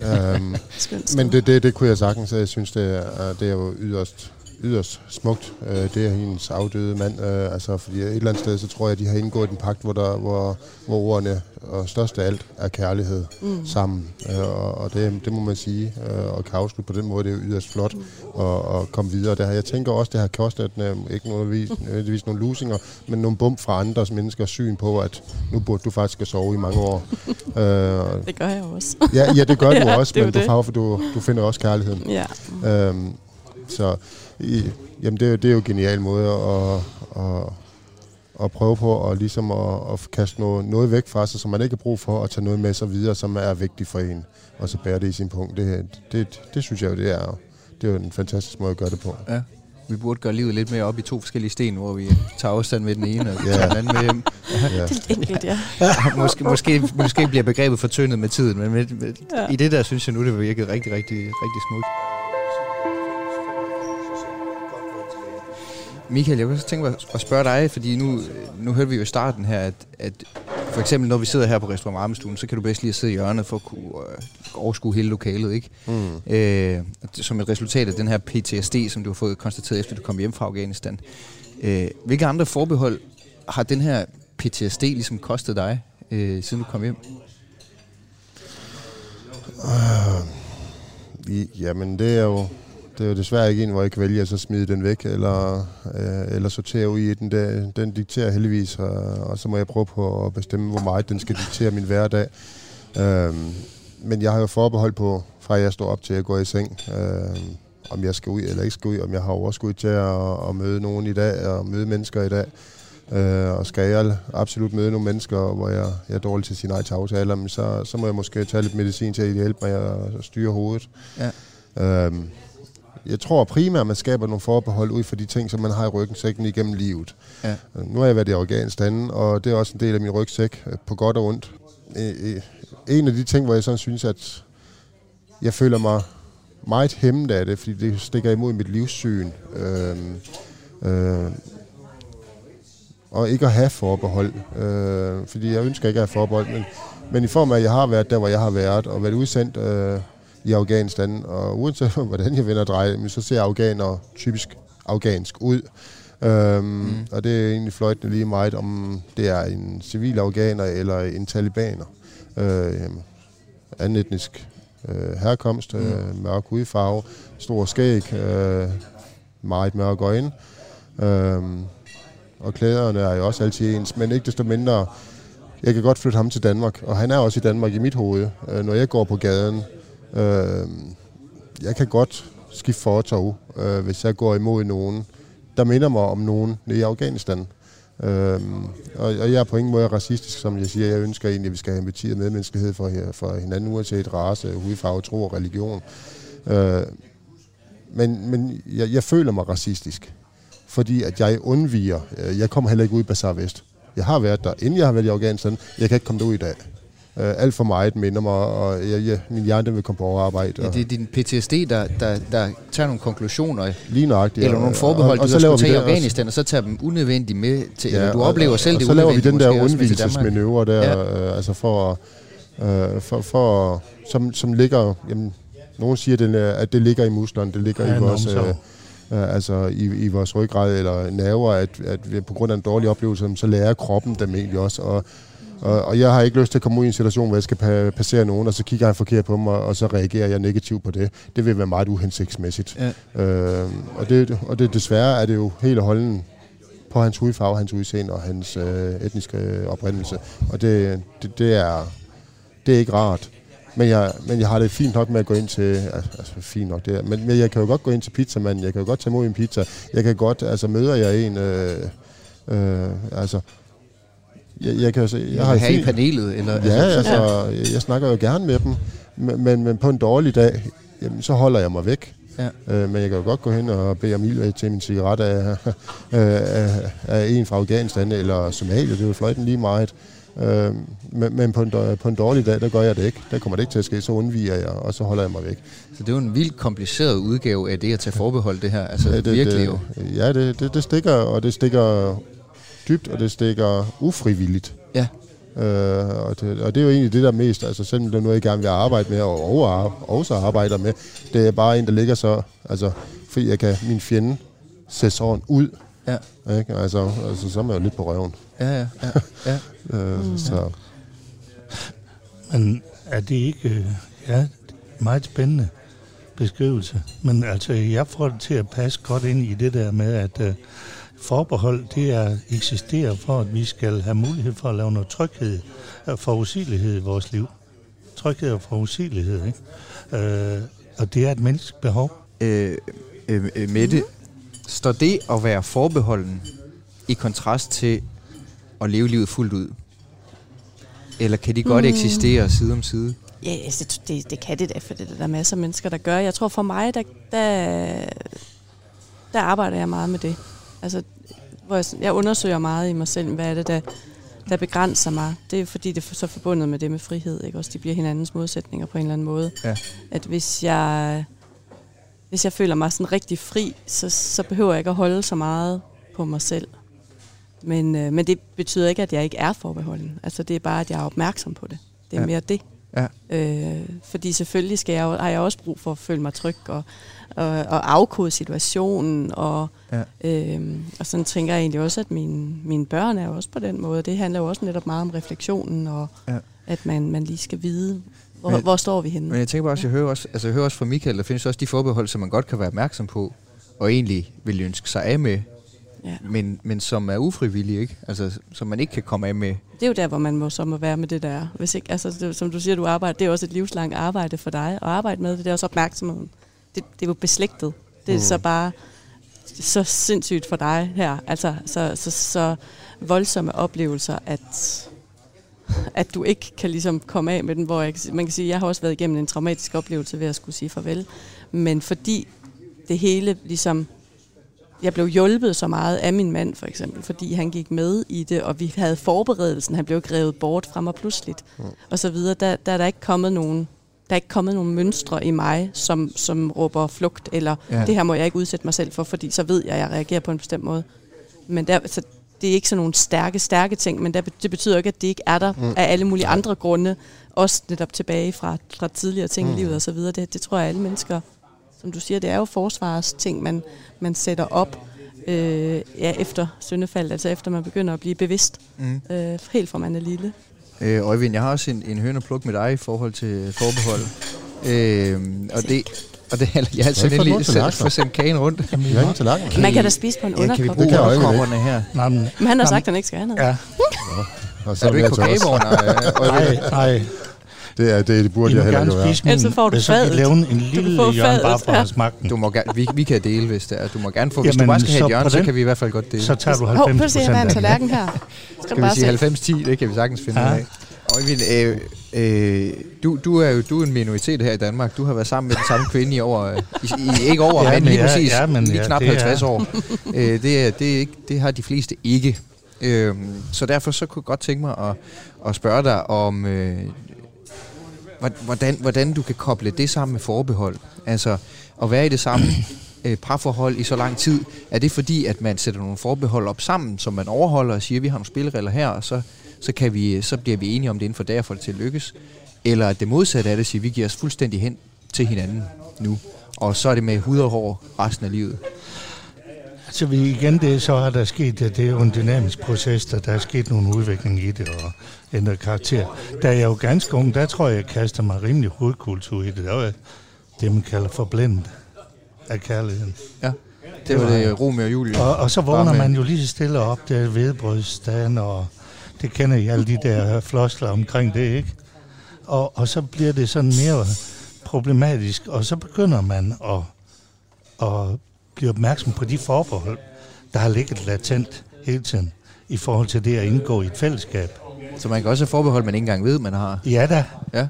Ja. øhm, men det, det, det kunne jeg sagtens, jeg synes, det er, det er jo yderst, yderst smukt. Øh, det er hendes afdøde mand, øh, altså fordi et eller andet sted, så tror jeg, de har indgået en pagt, hvor, der, hvor, hvor ordene og størst af alt er kærlighed Mm. sammen. Øh, og og det, det må man sige, øh, og kan afslutte på den måde, det er jo yderst flot Mm. at, at komme videre. Det her, jeg tænker også, det har kostet øh, ikke nødvendigvis, nogle lusinger, men nogle bump fra andres menneskers syn på, at nu burde du faktisk have sovet i mange år. øh, Det gør jeg også. Ja, ja, det gør du Ja, også, det er men du, det. far, for du, du finder også kærligheden. Ja. Øhm, så i, jamen det, er jo- det er jo en genial måde at, at, at prøve på at, ligesom at, at kaste noget, noget væk fra sig, som man ikke har brug for, og tage noget med sig videre, som er vigtigt for en, og så bære det i sin punkt. Det, det, det synes jeg jo, det er, det er jo en fantastisk måde at gøre det på. Ja. Vi burde gøre livet lidt mere op i to forskellige sten, hvor vi tager afstand med den ene og Ja. tager den anden med hjem. Ja. Det er enkelt, ja. måske, måske, måske bliver begrebet fortyndet med tiden, men med, med, Ja. i det der synes jeg nu, det virkede rigtig, rigtig, rigtig smukt. Michael, jeg kunne også tænke mig at spørge dig, fordi nu, nu hørte vi jo i starten her, at, at for eksempel, når vi sidder her på Restaurant Armestuen, så kan du bedst lige sidde i hjørnet for at kunne øh, overskue hele lokalet, ikke? Mm. Øh, som et resultat af den her PTSD, som du har fået konstateret, efter du kom hjem fra Afghanistan. Øh, hvilke andre forbehold har den her PTSD ligesom kostet dig, øh, siden du kom hjem? I- Jamen, det er jo det er jo desværre ikke en, hvor jeg kan vælge at så smide den væk, eller, øh, eller sortere ud i den. Den, den dikterer heldigvis, og, og så må jeg prøve på at bestemme, hvor meget den skal diktere min hverdag. Øhm, men jeg har jo forbehold på, fra jeg står op til at gå i seng, øh, om jeg skal ud eller ikke skal ud, om jeg har overskud til at, at møde nogen i dag, og møde mennesker i dag. Øh, og skal jeg absolut møde nogle mennesker, hvor jeg, jeg er dårlig til at sige nej til aftaler, så, så må jeg måske tage lidt medicin til at hjælpe mig at styre hovedet. Ja. Øhm, jeg tror primært, at man skaber nogle forbehold ud for de ting, som man har i rygsækken igennem livet. Ja. Nu har jeg været i Afghanistan, og det er også en del af min rygsæk, øh, på godt og ondt. En af de ting, hvor jeg sådan synes, at jeg føler mig meget hæmmet af det, fordi det stikker imod mit livssyn. Øhm, øh, og ikke at have forbehold. Øh, fordi jeg ønsker ikke at have forbehold, men, men i form af, at jeg har været der, hvor jeg har været, og været udsendt øh, i Afghanistan, og uanset hvordan jeg vender men så ser afghanere typisk afghansk ud. Øhm, mm. Og det er egentlig fløjtende lige meget, om det er en civil afghaner eller en talibaner. Øh, anden etnisk øh, herkomst, øh, mørk hudfarve, stor skæg, øh, meget mørke øjne. Øh, og klæderne er jo også altid ens, men ikke desto mindre, jeg kan godt flytte ham til Danmark, og han er også i Danmark i mit hoved, øh, når jeg går på gaden. Øh, jeg kan godt skifte fortov, øh, hvis jeg går imod nogen, der minder mig om nogen nede i Afghanistan. Øhm, og, og jeg er på ingen måde racistisk, som jeg siger. Jeg ønsker egentlig, at vi skal have empati og medmenneskelighed for, for hinanden, uanset race, hudfarve, tro og religion. Øh, men men jeg, jeg føler mig racistisk, fordi at jeg undviger. Øh, jeg kommer heller ikke ud i Bazaar Vest. Jeg har været der, inden jeg har været i Afghanistan. Jeg kan ikke komme derud i dag. Øh, alt for meget minder mig, og jeg, jeg, min hjerne den vil komme på overarbejde. Ja, og- det er din PTSD, der, der, der tager nogle konklusioner, Lige nøjagtigt. eller og- nogle forbehold, og, og, du så tage i Afghanistan, og så tager dem unødvendigt med til, ja, eller du og- oplever og, selv og det så laver vi den der undvigelsesmanøvre der, Ja. øh, altså for, øh, for, for som, som ligger, jamen, nogen siger, den at det ligger i musklerne, det ligger Ja, i vores, øh, øh, altså i, i vores ryggrad eller nerver, at, at vi på grund af en dårlig oplevelse, så lærer kroppen dem egentlig også, og og, og jeg har ikke lyst til at komme ud i en situation, hvor jeg skal pa- passere nogen, og så kigger han forkert på mig, og så reagerer jeg negativt på det. Det vil være meget uhensigtsmæssigt. Ja. Øh, og, det, og det, desværre er det jo helt og holden på hans hudfarve, hans udseende og hans øh, etniske oprindelse. Og det, det, det, er, det er ikke rart. Men jeg, men jeg har det fint nok med at gå ind til, altså fint nok det er, men, men jeg kan jo godt gå ind til pizzamanden, jeg kan jo godt tage imod en pizza, jeg kan godt, altså møder jeg en, øh, øh, altså, jeg, jeg kan jo se, jeg har her i panelet, eller... Ja, altså, jeg, jeg snakker jo gerne med dem, men, men, men på en dårlig dag, jamen, så holder jeg mig væk. Ja. Øh, men jeg kan jo godt gå hen og bede om ild til min cigaret af, af, af en fra Afghanistan eller Somalia, det er jo fløjten lige meget. Øh, men men på, en, på en dårlig dag, der gør jeg det ikke. Der kommer det ikke til at ske, så undviger jeg, og så holder jeg mig væk. Så det er jo en vildt kompliceret udgave af det at tage forbehold, det her. Altså Ja, det, det, virkelig jo. det, ja, det, det, det stikker, og det stikker dybt, og det stikker ufrivilligt. Ja. Øh, og, det, og det er jo egentlig det, der er mest, altså selvom det er noget, jeg gerne vil arbejde med, og over, også arbejder med, det er bare en, der ligger så, altså, fordi jeg kan min fjende se sådan ud. Ja. Ikke? Altså, altså, så er man jo lidt på røven. Ja, ja, ja. ja. Øh, mm. Så Men er det ikke øh, ja, meget spændende beskrivelse? Men altså, jeg får det til at passe godt ind i det der med, at øh, forbehold, det er eksisterer for, at vi skal have mulighed for at lave noget tryghed og forudsigelighed i vores liv. Tryghed og forudsigelighed, ikke? Øh, og det er et menneskeligt behov. Øh, øh, øh, Mette, står det at være forbeholden i kontrast til at leve livet fuldt ud? Eller kan de godt Mm. eksistere side om side? Ja, altså, det, det, det kan det da, for det er der masser af mennesker, der gør. Jeg tror for mig, der, der, der arbejder jeg meget med det. Altså, hvor jeg, jeg undersøger meget i mig selv, hvad er det, der, der begrænser mig. Det er fordi, det er så forbundet med det med frihed. Ikke? Også de bliver hinandens modsætninger på en eller anden måde. Ja. At hvis jeg, hvis jeg føler mig sådan rigtig fri, så, så behøver jeg ikke at holde så meget på mig selv. Men, øh, men det betyder ikke, at jeg ikke er forbeholden. Altså det er bare, at jeg er opmærksom på det. Det er Ja. mere det. Ja. Øh, fordi selvfølgelig skal jeg, har jeg også brug for at føle mig tryg og, og, og afkode situationen. Og, Ja. øh, og sådan tænker jeg egentlig også, at mine, mine børn er jo også på den måde. Det handler jo også netop meget om refleksionen, og Ja. at man, man lige skal vide, hvor, Men- hvor står vi henne. Men jeg tænker bare også, jeg hører også, altså jeg hører også fra Michael, der findes også de forbehold, som man godt kan være opmærksom på, og egentlig vil ønske sig af med, Ja. men, men som er ufrivillige, ikke? Altså, som man ikke kan komme af med. Det er jo der, hvor man må så må være med det der. Hvis ikke, altså, det, som du siger, du arbejder, det er også et livslangt arbejde for dig. at arbejde med det, det er også opmærksomheden. Det, det er jo beslægtet. Det er mm. så bare så sindssygt for dig her. Altså, så, så, så voldsomme oplevelser, at, at du ikke kan ligesom komme af med den. Hvor jeg, man kan sige, jeg har også været igennem en traumatisk oplevelse ved at skulle sige farvel. Men fordi det hele ligesom jeg blev hjulpet så meget af min mand, for eksempel, fordi han gik med i det, og vi havde forberedelsen. Han blev grevet bort fra mig pludseligt, mm. og så videre. Der, der er der ikke kommet nogen der er ikke kommet nogen mønstre i mig, som, som råber flugt, eller Ja. det her må jeg ikke udsætte mig selv for, fordi så ved jeg, at jeg reagerer på en bestemt måde. Men der, så det er ikke sådan nogle stærke, stærke ting, men der, det betyder ikke, at det ikke er der mm. af alle mulige andre grunde, også netop tilbage fra, fra tidligere ting mm. i livet og så videre. Det, det tror jeg, alle mennesker, som du siger, det er jo forsvarsting, man, man sætter op øh, ja, efter syndefald, altså efter man begynder at blive bevidst, Mm. øh, helt fra man er lille. Øh, Øjvind, jeg har også en, en høne at plukke med dig i forhold til forbehold. Øh, og det, og det jeg har altså ikke fået lige selv få sendt kagen rundt. Jeg har ingen tallerken. Man kan da spise på en Ja, kan vi underkop. bruge kan ikke. underkopperne her? Nej, men, Men han har sagt, at han ikke skal have noget. ja, Og så Er du ikke det på også- kagevogn? nej, nej. Det, er, det, det burde I jeg heller gerne ikke være. min, Ellers så får du hvis så kan I fadet. lave en kan lille få hjørne fadet, bare for ja. den. Du må gerne, vi, vi kan dele, hvis det er. Du må gerne få, hvis Jamen, du bare skal have så et hjørne, så kan vi i hvert fald godt dele. Så tager du Hov, 90 prøv at se, der er en procent af tallerken her. Skal Skal du vi sige se. 90-10, det kan vi sagtens finde Ja. ud af. Øjvind, øh, øh, du, du er jo du er en minoritet her i Danmark. Du har været sammen med den samme kvinde i over, øh, i, i, ikke over, Ja, men men lige ja, præcis, ja, men lige ja, knap det er- 50 år. øh, det, er, det, er ikke, det har de fleste ikke. Øh, så derfor så kunne jeg godt tænke mig at, at spørge dig om, øh, hvordan, hvordan du kan koble det sammen med forbehold. Altså at være i det samme øh, parforhold i så lang tid. Er det fordi, at man sætter nogle forbehold op sammen, som man overholder og siger, at vi har nogle spilleregler her, og så, så, kan vi, så bliver vi enige om det inden for det, for det til at lykkes? Eller at det modsatte af det, siger, at vi giver os fuldstændig hen til hinanden nu, og så er det med hud og hår resten af livet. Altså vi, igen det, så har der sket, det er jo en dynamisk proces, der, der er sket nogle udvikling i det og ændret karakter. Da jeg jo ganske ung, der tror jeg, jeg kaster mig rimelig hovedkultur i det. Der var det, man kalder forblændet af kærligheden. Ja, det var det Romeo og Julie. Og, og så vågner man jo lige så stille op, der er vedbrødsdagen, og det kender I alle de der floskler omkring det, ikke? Og, og så bliver det sådan mere problematisk, og så begynder man at, at blive opmærksom på de forbehold, der har ligget latent hele tiden i forhold til det at indgå i et fællesskab. Så man kan også have forbehold, man ikke engang ved, man har. Ja da, Ja.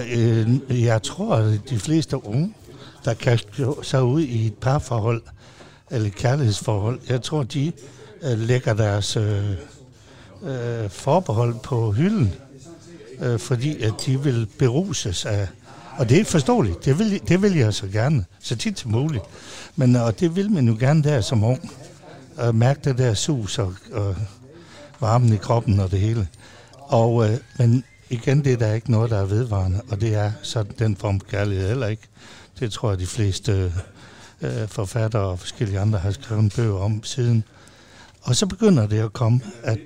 Øh, øh, jeg tror, at de fleste unge, der kaster sig ud i et parforhold, eller et kærlighedsforhold, jeg tror, de øh, lægger deres øh, øh, forbehold på hylden, øh, fordi at de vil beruses af, og det er forståeligt, det vil, det vil jeg så gerne, så tit som muligt, men og det vil man jo gerne der som ung, at mærke det der sus og, og varmen i kroppen og det hele. Og, øh, men igen, det er der ikke noget, der er vedvarende, og det er sådan den form for kærlighed heller ikke. Det tror jeg, de fleste øh, forfattere og forskellige andre har skrevet bøger om siden. Og så begynder det at komme, at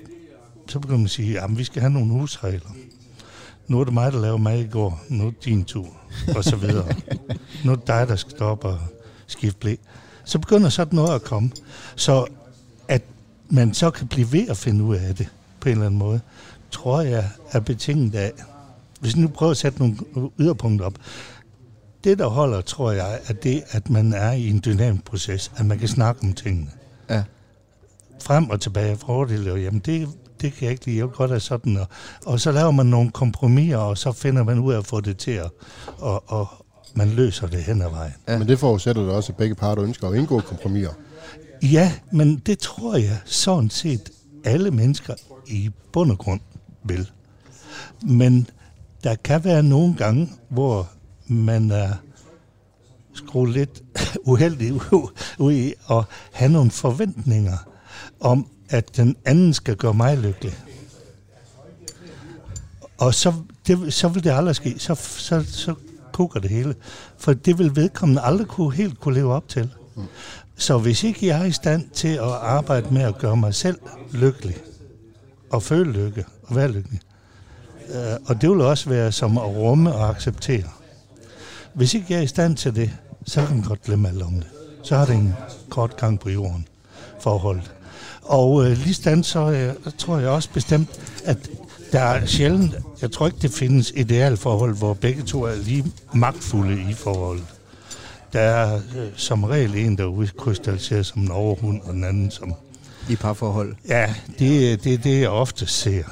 så begynder man at sige, at vi skal have nogle husregler. Nu er det mig, der laver mad i går. Nu er det din tur. Og så videre. nu er det dig, der skal stoppe og skifte blæ. Så begynder sådan noget at komme. Så at man så kan blive ved at finde ud af det på en eller anden måde, tror jeg er betinget af, hvis vi nu prøver at sætte nogle yderpunkter op, det der holder, tror jeg, er det, at man er i en dynamisk proces, at man kan snakke om tingene. Ja. Frem og tilbage, fordele, og jamen det, det kan jeg ikke lide, jeg vil godt have sådan, og, og så laver man nogle kompromiser, og så finder man ud af at få det til at, og, og man løser det hen ad vejen. Ja. Men det forudsætter det også, at begge parter ønsker at indgå kompromiser. Ja, men det tror jeg sådan set alle mennesker i bund og grund vil. Men der kan være nogle gange, hvor man er skruet lidt uheldig ud i at have nogle forventninger om, at den anden skal gøre mig lykkelig. Og så, det, så vil det aldrig ske. Så, så, så koker det hele. For det vil vedkommende aldrig kunne, helt kunne leve op til. Mm. Så hvis ikke jeg er i stand til at arbejde med at gøre mig selv lykkelig, og føle lykke, og være lykkelig, øh, og det vil også være som at rumme og acceptere. Hvis ikke jeg er i stand til det, så kan man godt glemme alt om det. Så har det en kort gang på jorden forholdet. Og øh, lige stand, så øh, tror jeg også bestemt, at der er sjældent, jeg tror ikke, det findes idealforhold, hvor begge to er lige magtfulde i forholdet. Der er øh, som regel en, der udkrystalliserer som en overhund, og den anden som... I parforhold? Ja, det er det, det, jeg ofte ser.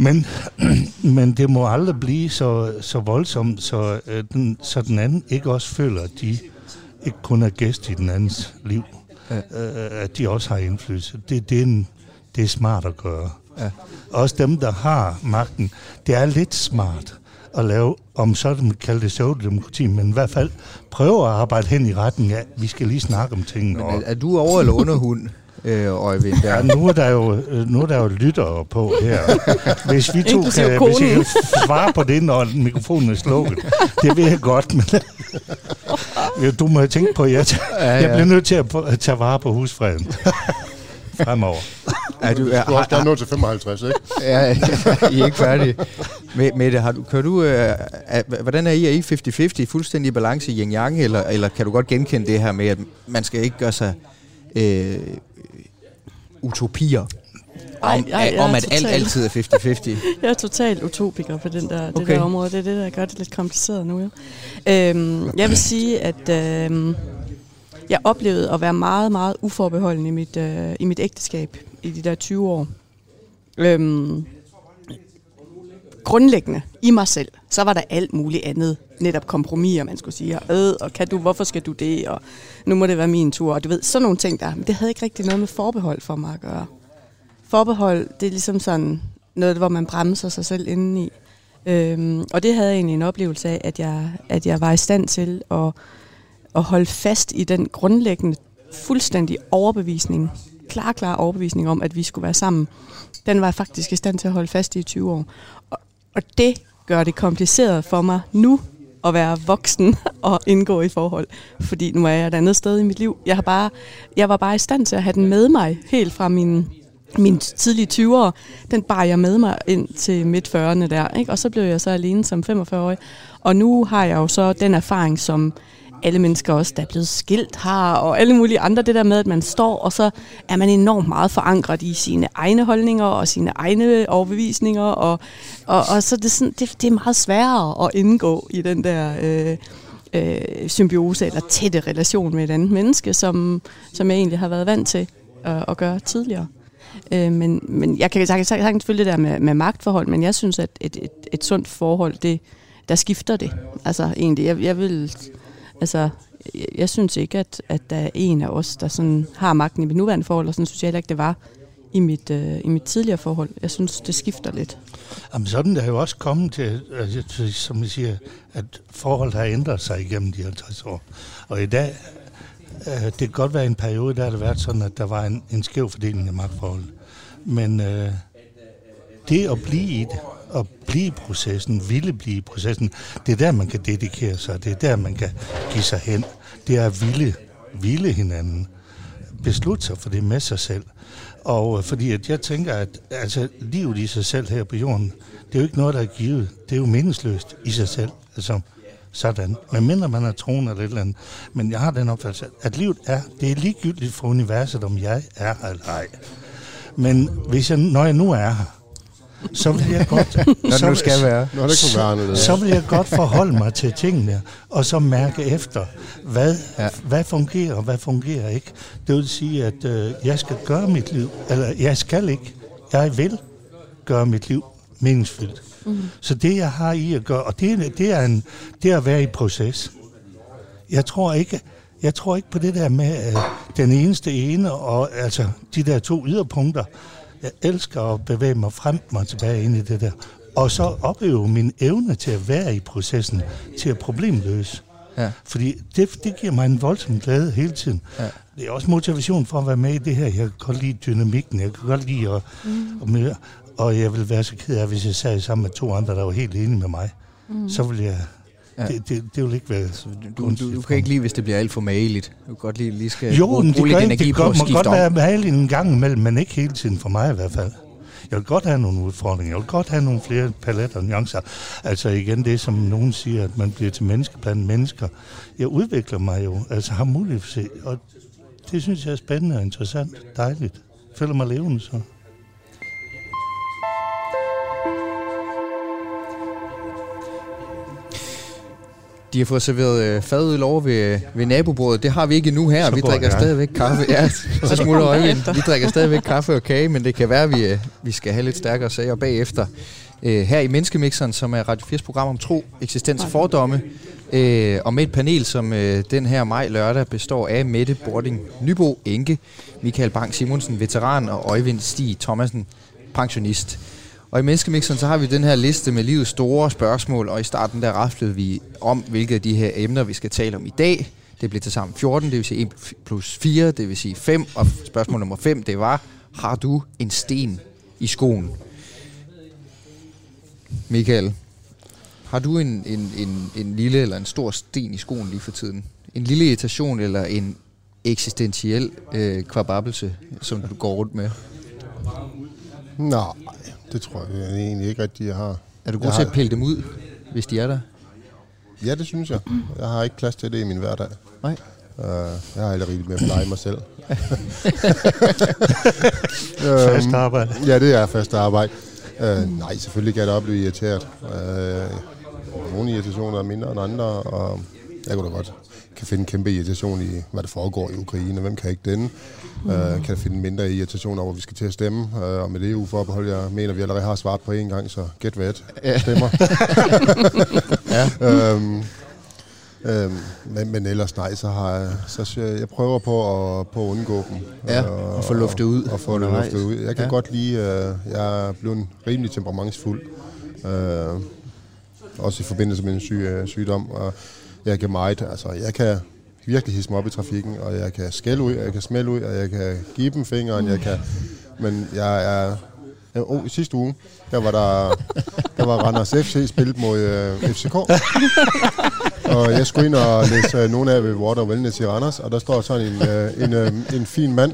Men, men det må aldrig blive så, så voldsomt, så, øh, den, så den anden ikke også føler, at de ikke kun er gæst i den andens liv. Ja. Øh, at de også har indflydelse. Det, det, er en, det er smart at gøre. Ja. Også dem, der har magten. Det er lidt smart at lave, om så man kalder det pseudodemokrati, men i hvert fald prøve at arbejde hen i retning af, vi skal lige snakke om tingene. Men er, er du over- eller underhund? øh, Øjvind. Der. Ja, nu er der jo, øh, nu er der jo lyttere på her. Hvis vi to kan, hvis I kan svare på det, når mikrofonen er slukket, det vil jeg godt, men du må tænke på, at jeg, jeg bliver nødt til at tage vare på husfreden fremover. Er du, er, du er også gerne nået til 55, ikke? ja, I er ikke færdige. Mette, har du, kan du, øh, er, hvordan er I? Er I 50-50 fuldstændig balance i yin-yang, eller, eller kan du godt genkende det her med, at man skal ikke gøre sig øh, utopier ej, om, ej, om at total, alt altid er 50-50. jeg er totalt utopiker på den der, okay. det der område. Det er det, der gør det lidt kompliceret nu. Ja. Øhm, jeg vil sige, at øhm, jeg oplevede at være meget, meget uforbeholden i mit, øh, i mit ægteskab i de der 20 år. Øhm, grundlæggende i mig selv, så var der alt muligt andet. Netop kompromiser, man skulle sige. Øh, og kan du, hvorfor skal du det? Og nu må det være min tur. Og du ved, sådan nogle ting der. Men det havde ikke rigtig noget med forbehold for mig at gøre. Forbehold, det er ligesom sådan noget, hvor man bremser sig selv indeni. Øhm, og det havde jeg egentlig en oplevelse af, at jeg, at jeg var i stand til at, at holde fast i den grundlæggende, fuldstændig overbevisning, klar, klar overbevisning om, at vi skulle være sammen. Den var jeg faktisk i stand til at holde fast i i 20 år. Og, og det gør det kompliceret for mig nu at være voksen og indgå i forhold. Fordi nu er jeg et andet sted i mit liv. Jeg, har bare, jeg var bare i stand til at have den med mig helt fra min min tidlige 20'ere, den bar jeg med mig ind til midt 40'erne der, ikke? og så blev jeg så alene som 45-årig. Og nu har jeg jo så den erfaring, som alle mennesker også, der er blevet skilt her, og alle mulige andre, det der med, at man står, og så er man enormt meget forankret i sine egne holdninger, og sine egne overbevisninger, og, og, og så det, sådan, det, det er meget sværere at indgå i den der øh, øh, symbiose, eller tætte relation med et andet menneske, som, som jeg egentlig har været vant til øh, at gøre tidligere. Øh, men, men jeg kan sagtens, sagtens følge det der med, med magtforhold, men jeg synes, at et, et, et sundt forhold, det, der skifter det. Altså egentlig, jeg, jeg vil, altså, jeg, jeg synes ikke, at, at der er en af os, der sådan har magten i mit nuværende forhold, og sådan synes jeg heller ikke, det var i mit, øh, i mit tidligere forhold. Jeg synes, det skifter lidt. Jamen sådan er jo også kommet til, altså, som jeg siger, at forholdet har ændret sig igennem de 50 år. Og i dag Øh, det kan godt være en periode, der har det været sådan, at der var en, en skæv fordeling af magtforhold. Men øh, det at blive i det, at blive i processen, ville blive i processen, det er der, man kan dedikere sig, det er der, man kan give sig hen. Det er at ville, ville hinanden, beslutte sig for det med sig selv. Og øh, fordi at jeg tænker, at altså, livet i sig selv her på jorden, det er jo ikke noget, der er givet. Det er jo meningsløst i sig selv. Altså, sådan. Men mindre man er troende eller et eller andet. Men jeg har den opfattelse, at livet er, det er ligegyldigt for universet, om jeg er her eller ej. Men hvis jeg, når jeg nu er her, så vil jeg godt... når det nu skal være. Når det kunne være noget. Så vil jeg godt forholde mig til tingene, og så mærke efter, hvad, ja. hvad fungerer og hvad fungerer ikke. Det vil sige, at øh, jeg skal gøre mit liv, eller jeg skal ikke, jeg vil gøre mit liv meningsfyldt. Mm. Så det, jeg har i at gøre, og det, det, er, en, det er at være i proces. Jeg tror ikke, jeg tror ikke på det der med uh, den eneste ene, og altså de der to yderpunkter. Jeg elsker at bevæge mig frem og tilbage ind i det der. Og så opleve min evne til at være i processen, til at problemløse. Ja. Fordi det, det giver mig en voldsom glæde hele tiden. Ja. det er også motivation for at være med i det her. Jeg kan godt lide dynamikken, jeg kan godt lide at, mm. at og jeg vil være så ked af, hvis jeg sad sammen med to andre, der var helt enige med mig. Mm. Så vil jeg... Ja. Det, det, det vil ikke være så du, du, du kan ikke lide, hvis det bliver alt for mageligt. Du kan godt lide, lige skal jo, bruge, bruge lidt energi det på at skifte må godt være mageligt en gang imellem, men ikke hele tiden for mig i hvert fald. Jeg vil godt have nogle udfordringer. Jeg vil godt have nogle flere paletter og nuancer. Altså igen det, som nogen siger, at man bliver til menneske blandt mennesker. Jeg udvikler mig jo, altså har mulighed for at se, og det synes jeg er spændende og interessant. Dejligt. Føler mig levende så. De har fået serveret øh, fadøl over ved, ved nabobordet. Det har vi ikke nu her. Så vi drikker jeg. stadigvæk kaffe. Ja, så smutter øjne. Vi drikker stadigvæk kaffe og kage, men det kan være, at vi, øh, vi skal have lidt stærkere sager bagefter. Øh, her i Menneskemixeren, som er Radio 4's program om tro, eksistens og fordomme. Øh, og med et panel, som øh, den her maj lørdag består af Mette Bording Nybo, Enke, Michael Bang Simonsen, veteran, og Øjvind Stig Thomasen, pensionist. Og i Menneskemixeren, så har vi den her liste med livets store spørgsmål, og i starten der raflede vi om, hvilke af de her emner, vi skal tale om i dag. Det blev til sammen 14, det vil sige 1 plus 4, det vil sige 5, og spørgsmål nummer 5, det var, har du en sten i skoen? Michael, har du en, en, en, en lille eller en stor sten i skoen lige for tiden? En lille irritation eller en eksistentiel øh, kvababelse, som du går rundt med? Nej, det tror jeg egentlig ikke rigtigt, jeg har. Er du god jeg til har... at pille dem ud, hvis de er der? Ja, det synes jeg. Jeg har ikke plads til det i min hverdag. Nej. Uh, jeg har aldrig med at pleje mig selv. fast øhm, arbejde. Ja, det er fast arbejde. Uh, nej, selvfølgelig kan jeg da opleve irriteret. Uh, nogle irritationer er mindre end andre, og jeg kunne da godt kan finde kæmpe irritation i, hvad der foregår i Ukraine. Hvem kan ikke den? Mm. Uh, kan finde mindre irritation over, hvor vi skal til at stemme. Og med det EU-forbehold, jeg mener, vi allerede har svaret på en gang, så gæt hvad ja. stemmer. ja. um, Øhm, men, men ellers nej, så har jeg, så jeg, jeg prøver på at, på at undgå dem. Ja, og, og få luftet ud. Og, og få det luftet ud. Jeg kan ja. godt lide, uh, jeg er blevet rimelig temperamentsfuld. Uh, også i forbindelse med en syg, uh, sygdom. Og jeg kan meget, altså jeg kan virkelig hisse mig op i trafikken, og jeg kan skælde ud, og jeg kan smelle ud, og jeg kan give dem fingeren, jeg kan, men jeg er Ja, oh, sidste uge, der var der, der var Randers FC spillet mod uh, øh, FCK. og jeg skulle ind og læse uh, nogle af ved Water Wellness i Randers, og der står sådan en, uh, en, uh, en fin mand,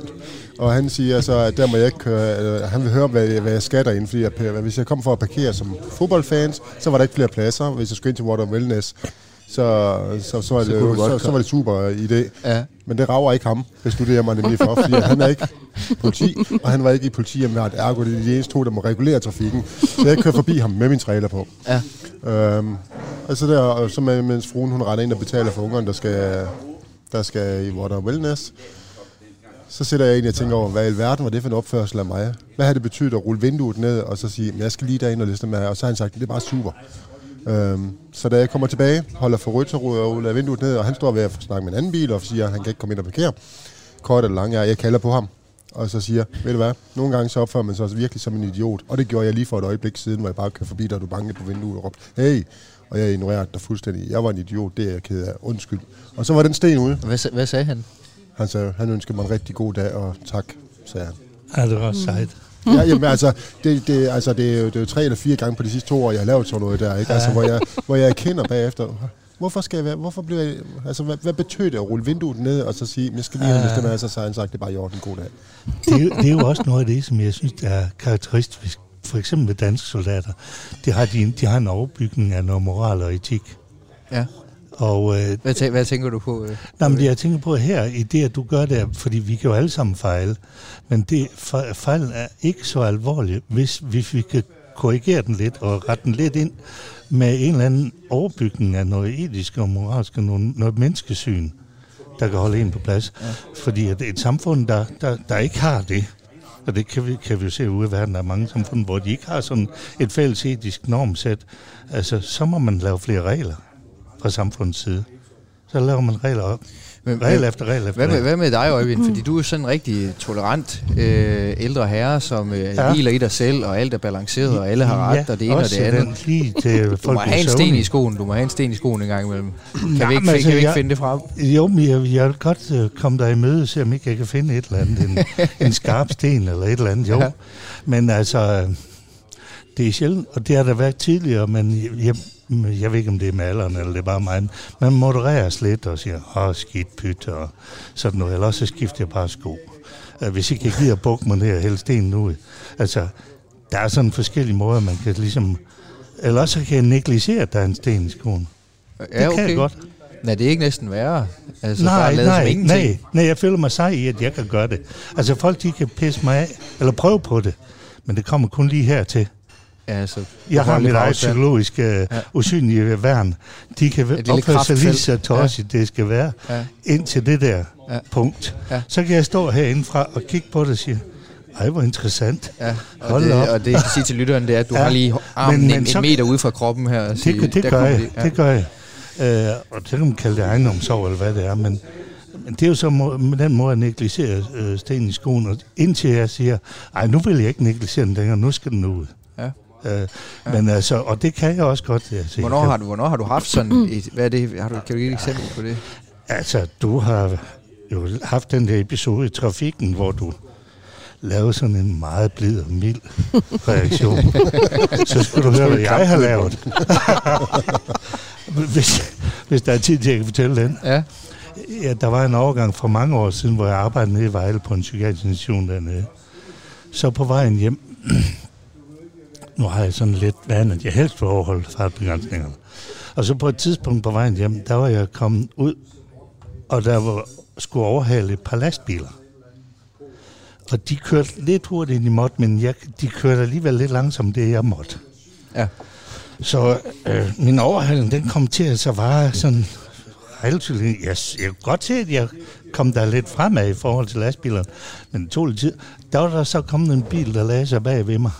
og han siger så, at der må jeg ikke køre, uh, han vil høre, hvad, hvad jeg skal derinde, fordi jeg, hvis jeg kom for at parkere som fodboldfans, så var der ikke flere pladser, hvis jeg skulle ind til Water Wellness så, så, så, var det, så, så, så var det super idé. Ja. Men det rager ikke ham, besluttede jeg mig nemlig for, fordi han er ikke politi, og han var ikke i politi, ergo det er de eneste to, der må regulere trafikken. Så jeg kører forbi ham med min trailer på. Ja. Øhm, og så der, og så med, mens fruen hun retter ind og betaler for ungerne, der skal, der skal i Water Wellness, så sætter jeg egentlig og tænker over, hvad i alverden var det for en opførsel af mig? Hvad har det betydet at rulle vinduet ned og så sige, jeg skal lige derind og liste med her? Og så har han sagt, det er bare super. Øhm, så da jeg kommer tilbage, holder for rødt, så ruller vinduet ned, og han står ved at snakke med en anden bil, og siger, at han kan ikke komme ind og parkere. Kort eller lang, jeg, jeg kalder på ham, og så siger, ved du hvad, nogle gange så opfører man sig også virkelig som en idiot. Og det gjorde jeg lige for et øjeblik siden, hvor jeg bare kan forbi dig, og du bankede på vinduet og råbte, hey, og jeg ignorerede dig fuldstændig. Jeg var en idiot, det er jeg ked af. Undskyld. Og så var den sten ude. Hvad, hvad sagde han? Han sagde, han ønskede mig en rigtig god dag, og tak, sagde han. Ja, det var sejt. Ja, jamen, altså, det, det, altså det, er jo, det er jo tre eller fire gange på de sidste to år, jeg har lavet sådan noget der, ikke? Altså, hvor, jeg, hvor jeg kender bagefter, hvorfor skal jeg være, hvorfor bliver jeg, altså hvad, hvad betød det at rulle vinduet ned og så sige, jeg skal lige have det med, så har han sagt, det er bare i orden, god dag. Det, det er jo også noget af det, som jeg synes er karakteristisk, for eksempel med danske soldater. De har, de, de har en overbygning af noget moral og etik. Ja. Og, øh, hvad, tæ- hvad tænker du på? Øh? Nej, men det, jeg tænker på her, i det, at du gør det, fordi vi kan jo alle sammen fejle, men det, fejlen er ikke så alvorlig, hvis, hvis vi kan korrigere den lidt og rette den lidt ind med en eller anden overbygning af noget etisk og moralsk og noget, noget menneskesyn, der kan holde en på plads. Ja. Fordi at et samfund, der, der, der ikke har det, og det kan vi, kan vi jo se ude i verden, der er mange samfund, hvor de ikke har sådan et fælles etisk normsæt, altså så må man lave flere regler fra samfundets side. Så laver man regler op. Men, Regel efter regel efter Hvad med, regel. hvad med dig, Øjvind? Fordi du er sådan en rigtig tolerant øh, ældre herre, som øh, Ja. hviler i dig selv, og alt er balanceret, og alle har ret, Ja, og det ene og det andet. Den, lige til Du må have en sten i skoen, du må have en sten i skoen en gang imellem. Kan Nej, vi ikke, altså, kan vi ikke jeg- finde det frem? Jo, men jeg, jeg vil godt uh, komme dig i møde, se om ikke jeg kan finde et eller andet. En, en skarp sten eller et eller andet, jo. Ja. Ja. Men altså, øh, det er sjældent, og det har der været tidligere, men jeg, jeg, jeg ved ikke, om det er med alderen, eller det er bare mig. Man modererer lidt og siger, åh, skidt pyt og sådan noget. Eller så skifter jeg bare sko. Uh, hvis ikke jeg gider bukke mig ned og hælde stenen ud. Altså, der er sådan forskellige måder, man kan ligesom... Eller også kan jeg negligere, at der er en sten i skoen. Det kan jeg godt. Nej, det er ikke næsten værre. Altså, nej, bare nej, som nej, nej, jeg føler mig sej i, at jeg kan gøre det. Altså folk, de kan pisse mig af, eller prøve på det, men det kommer kun lige hertil. Ja, altså, Jeg har mit eget psykologiske ja. Ja. usynlige værn. De kan opføre sig lige så tosset, det skal være, Ja. indtil det der Ja. punkt. Ja. Så kan jeg stå herindefra og kigge på det og sige, ej, hvor interessant. Ja, og, Hold det, op. og det jeg kan sige til lytteren, det er, at du Ja, ja, har lige armen men- men, en, så- en meter ude fra kroppen her. Og Det, sige, det, det der gør jeg, det. Ja. det gør jeg. Øh, og det kan man kalde det ejendomssorg, eller hvad det er, men, men det er jo så må, den måde at negligere øh, stenen i skoen, og indtil jeg siger, ej, nu vil jeg ikke negligere den længere, nu skal den ud. Ja. Øh, men altså, og det kan jeg også godt. Altså, Hvornår jeg, har, du, hvornår har du haft sådan et, hvad er det, har du, kan du give et eksempel på det? Altså, du har jo haft den der episode i trafikken, hvor du lavede sådan en meget blid og mild reaktion. så skal du høre, hvad jeg har lavet. hvis, hvis der er tid til, at jeg kan fortælle den. Ja, Ja, der var en overgang for mange år siden, hvor jeg arbejdede nede i Vejle på en psykiatrisk institution dernede. Så på vejen hjem, nu har jeg sådan lidt vand, at jeg helst vil overholde fartbegrænsningerne. Og så på et tidspunkt på vejen hjem, der var jeg kommet ud, og der var, skulle overhale et par lastbiler. Og de kørte lidt hurtigt, end de måtte, men jeg, de kørte alligevel lidt langsomt, det jeg måtte. ja. Så øh, min overhaling, den kom til at så vare sådan relativt længe. Jeg, jeg kunne godt se, at jeg kom der lidt fremad i forhold til lastbilerne, men det tog lidt tid. Der var der så kommet en bil, der lagde sig bag ved mig,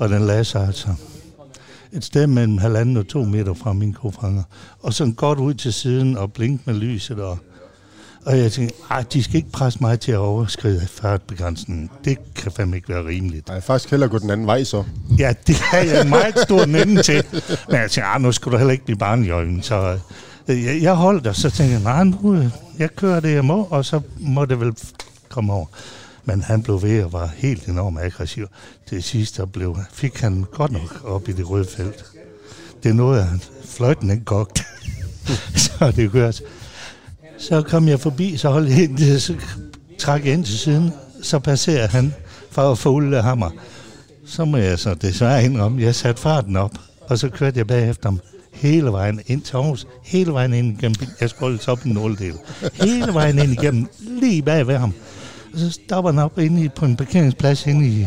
og den lagde sig altså et sted mellem halvanden og to meter fra min kofanger, og sådan godt ud til siden og blink med lyset. Og, og jeg tænkte, ej, de skal ikke presse mig til at overskride fartbegrænsningen. Det kan fandme ikke være rimeligt. Nej, faktisk hellere gå den anden vej så. Ja, det har jeg en meget stor nemme til. Men jeg tænkte, nu skulle du heller ikke blive barn i øjnene. Så øh, jeg, jeg holdt, og så tænkte jeg, nej, nu, øh, jeg kører det, jeg må, og så må det vel komme over. Men han blev ved og var helt enormt aggressiv. Det sidste blev, fik han godt nok op i det røde felt. Det nåede han. Fløjten ikke kogt. så det kørt. Så kom jeg forbi, så holdt jeg ind, så trak jeg ind til siden. Så passerer han for at få Ulle hammer. Så må jeg så desværre indrømme, jeg satte farten op, og så kørte jeg bagefter ham hele vejen ind til Aarhus, hele vejen ind igennem, jeg skulle holde op en nåledel, hele vejen ind igennem, lige bag ved ham. Og så stopper han op inde i, på en parkeringsplads inde i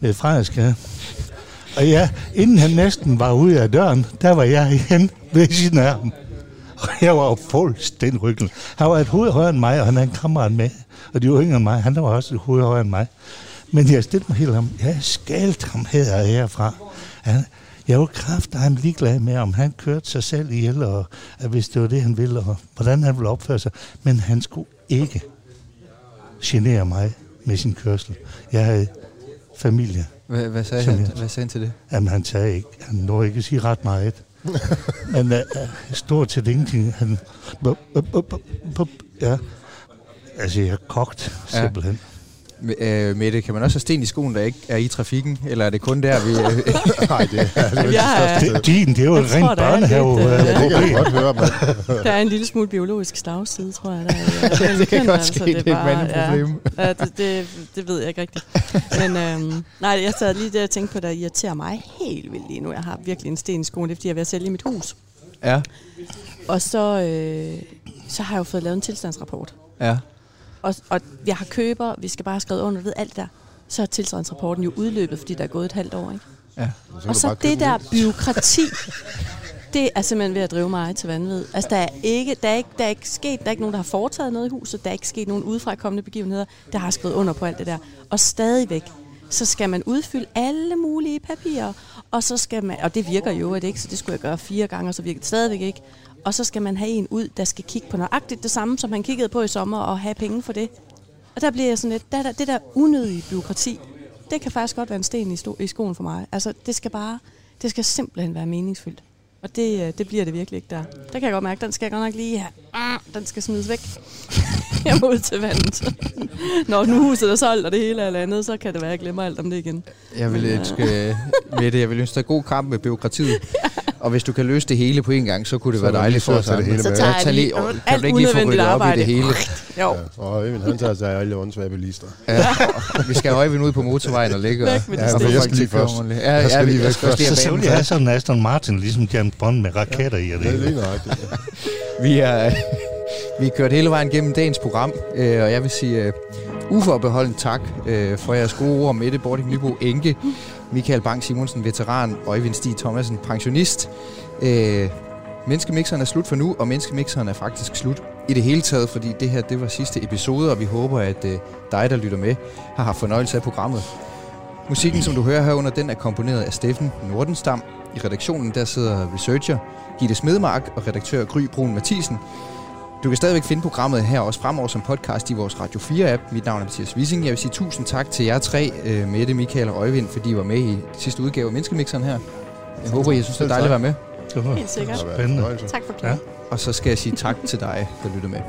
ved Frederiksgade. Og ja, inden han næsten var ude af døren, der var jeg igen ved siden af ham. Og jeg var jo fuldstændig rykket. Han var et hoved højere end mig, og han havde en kammerat med. Og de var yngre end mig. Han var også et hoved højere end mig. Men jeg stillede mig helt om. Jeg skældte ham her herfra. Han, jeg var er ligeglad med, om han kørte sig selv ihjel, og at hvis det var det, han ville, og hvordan han ville opføre sig. Men han skulle ikke genere mig med sin kørsel. Jeg havde familie. Hvad, hvad, sagde han, jeg- hvad sagde han til det? Jamen, han sagde ikke. Han nåede ikke at sige ret meget. Men uh, stort set ingenting. Han, bup, bup, bup, bup, ja. Altså, jeg kogt, Ja. Øh, Mette, kan man også have sten i skoen, der ikke er i trafikken? Eller er det kun der, vi... Øh, Nej, det er det, Det, din, det er jo et rent børnehave. øh, øh, Ja, det kan jeg godt høre, men Der er en lille smule biologisk slagside, tror jeg. Der er, det kan godt ske, det er et mandeproblem. Ja, ja det, det, det ved jeg ikke rigtigt. Men øhm, nej, jeg sad lige der og tænkte på, der irriterer mig helt vildt lige nu. Jeg har virkelig en sten i skoen, det er fordi, jeg er ved at sælge mit hus. ja, Og så, øh, så har jeg jo fået lavet en tilstandsrapport. ja. Og, og jeg har køber, vi skal bare have skrevet under ved alt der. Så er tilstandsrapporten jo udløbet, fordi der er gået et halvt år. Ikke? ja. så Og så det der ud. byråkrati, det er simpelthen ved at drive mig til vanvid. Altså, der er, ikke, der, er ikke, der er ikke sket, der er ikke nogen, der har foretaget noget i huset, der er ikke sket nogen udefrakommende begivenheder, der har skrevet under på alt det der. Og stadigvæk, så skal man udfylde alle mulige papirer, og så skal man, og det virker jo at ikke, så det skulle jeg gøre fire gange, og så virker det stadigvæk ikke. Og så skal man have en ud, der skal kigge på nøjagtigt det samme, som han kiggede på i sommer, og have penge for det. Og der bliver jeg sådan lidt, der, der, det der unødige byråkrati, det kan faktisk godt være en sten i, sto, i skoen for mig. Altså, det skal bare, det skal simpelthen være meningsfyldt. Og det, øh, det bliver det virkelig ikke der. Der kan jeg godt mærke, den skal jeg godt nok lige have. Ah, den skal smides væk. jeg må ud til vandet. Når nu huset er solgt, og det hele er landet, så kan det være, at jeg glemmer alt om det igen. Jeg vil ønske, Mette, jeg vil ønske dig god kamp med byråkratiet. Og hvis du kan løse det hele på en gang, så kunne det Så være dejligt lige for os det hele Så tager jeg lige lige- alt kan du ikke lige få ryddet op i det hele? Jo, Ja, og Øjvind, han tager sig af alle åndssvage bilister. Ja, vi skal have Øjvind ud på motorvejen og ligge og... Væk med Ja, jeg skal lige først. Ja, Jeg skal lige væk skal også lige Så vil jeg have først. sådan en Aston Martin, ligesom James Bond med raketter i. Det er lige nøjagtigt. Vi er, vi er kørt hele vejen gennem dagens program, øh, og jeg vil sige øh, uforbeholden tak øh, for jeres gode ord. Mette Bording Nybo, Enke, Michael Bang Simonsen, veteran, Øjvind Stig Thomasen, pensionist. Øh, Menneskemixeren er slut for nu, og Menneskemixeren er faktisk slut i det hele taget, fordi det her det var sidste episode, og vi håber, at øh, dig, der lytter med, har haft fornøjelse af programmet. Musikken, som du hører herunder, den er komponeret af Steffen Nordenstam. I redaktionen der sidder researcher Gitte Smedmark og redaktør Gry Brun Mathisen. Du kan stadigvæk finde programmet her også fremover som podcast i vores Radio 4-app. Mit navn er Mathias Wissing. Jeg vil sige tusind tak til jer tre, øh, Mette, Michael og Øjvind, fordi I var med i sidste udgave af Menneskemixeren her. Jeg håber, I synes, det er Selv dejligt at være med. Det var Helt sikkert. Spændende. Tak for Ja. det. Og så skal jeg sige tak til dig, der lytter med.